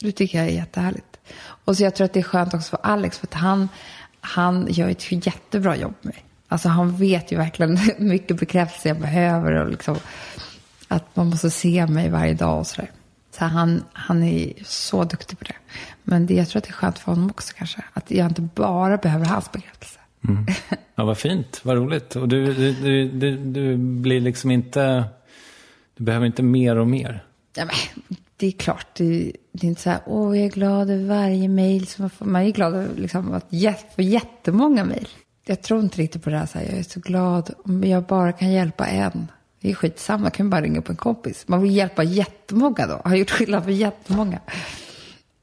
Speaker 4: det tycker jag är jättehärligt. Och så jag tror att det är skönt också för Alex, för att han, han gör ett jättebra jobb med mig. Alltså han vet ju verkligen hur mycket bekräftelse jag behöver och liksom att man måste se mig varje dag och sådär. Så han, han är så duktig på det. Men det, jag tror att det är skönt för honom också kanske. Att jag inte bara behöver hans bekräftelse.
Speaker 1: Ja, vad fint. Vad roligt. Och du, du, du, du, blir liksom inte... Du behöver inte mer och mer.
Speaker 4: Ja, men, det är klart, det, det är inte så här, åh jag är glad över varje mejl som man får. Man är glad över liksom, att få jättemånga mejl. Jag tror inte riktigt på det här, så här, jag är så glad om jag bara kan hjälpa en. Det är skitsamma, jag kan bara ringa upp en kompis. Man vill hjälpa jättemånga då, har gjort skillnad för jättemånga.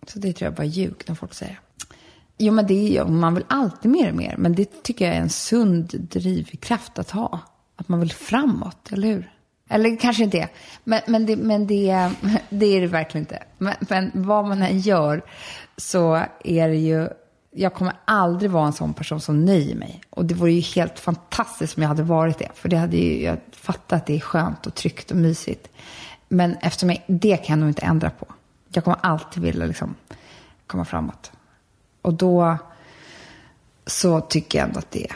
Speaker 4: Så det tror jag bara är ljug när folk säger. Jo, men det är ju, man vill alltid mer och mer. Men det tycker jag är en sund drivkraft att ha. Att man vill framåt, eller hur? Eller kanske inte det. Men, men, det, men det, det är det verkligen inte. Men, men vad man än gör så är det ju... Jag kommer aldrig vara en sån person som nöjer mig. Och det vore ju helt fantastiskt om jag hade varit det. För det hade ju, jag fattar att det är skönt och tryggt och mysigt. Men eftersom jag, det kan jag nog inte ändra på. Jag kommer alltid vilja liksom komma framåt. Och då så tycker jag ändå att det är,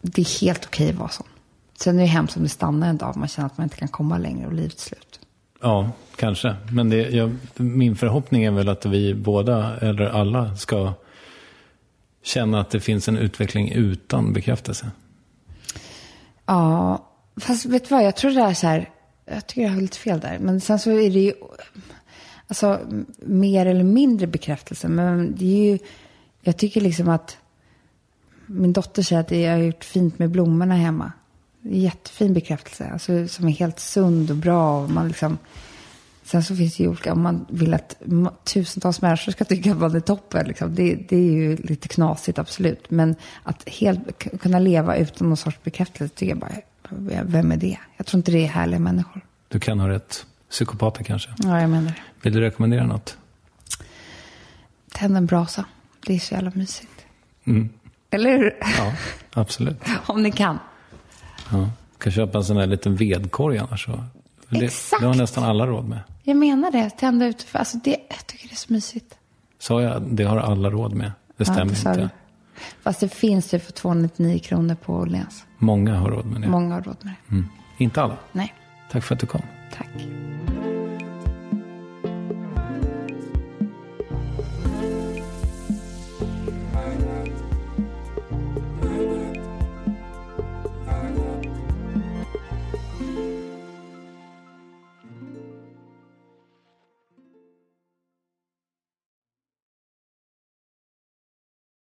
Speaker 4: det är helt okej att vara sån. Sen är det hemskt om det stannar en dag och man känner att man inte kan komma längre och livet är slut.
Speaker 1: Ja, kanske. Men det, jag, min förhoppning är väl att vi båda, eller alla, ska känna att det finns en utveckling utan bekräftelse.
Speaker 4: Ja, fast vet du vad, jag tror det är så här, jag tycker jag har lite fel där. Men sen så är det ju, alltså mer eller mindre bekräftelse. Men det är ju, jag tycker liksom att min dotter säger att jag har gjort fint med blommorna hemma. Jättefin bekräftelse, alltså, som är helt sund och bra. Och man liksom, sen så finns det ju olika, om man vill att tusentals människor ska tycka att man är toppen, liksom, det, det är ju lite knasigt absolut. Men att helt kunna leva utan någon sorts bekräftelse, tycker jag bara, vem är det? Jag tror inte det är härliga människor.
Speaker 1: Du kan ha rätt. Psykopater kanske.
Speaker 4: Ja, jag menar det.
Speaker 1: Vill du rekommendera något?
Speaker 4: Tänd en brasa, det är så jävla mysigt.
Speaker 1: Mm.
Speaker 4: Eller hur?
Speaker 1: Ja, absolut.
Speaker 4: Om ni kan.
Speaker 1: Ja. Du kan köpa en sån där liten vedkorg annars. Så. Det,
Speaker 4: Exakt.
Speaker 1: det har nästan alla råd med.
Speaker 4: Jag menar det, tända ut, för alltså det, jag tycker det är så mysigt.
Speaker 1: Sa jag det har alla råd med? Det stämmer
Speaker 4: det sa
Speaker 1: inte.
Speaker 4: du. Fast det finns det för 299 kronor på Åhléns.
Speaker 1: Många har råd med det.
Speaker 4: Många har råd med det.
Speaker 1: Mm. Inte alla.
Speaker 4: Nej,
Speaker 1: Tack för att du kom.
Speaker 4: tack.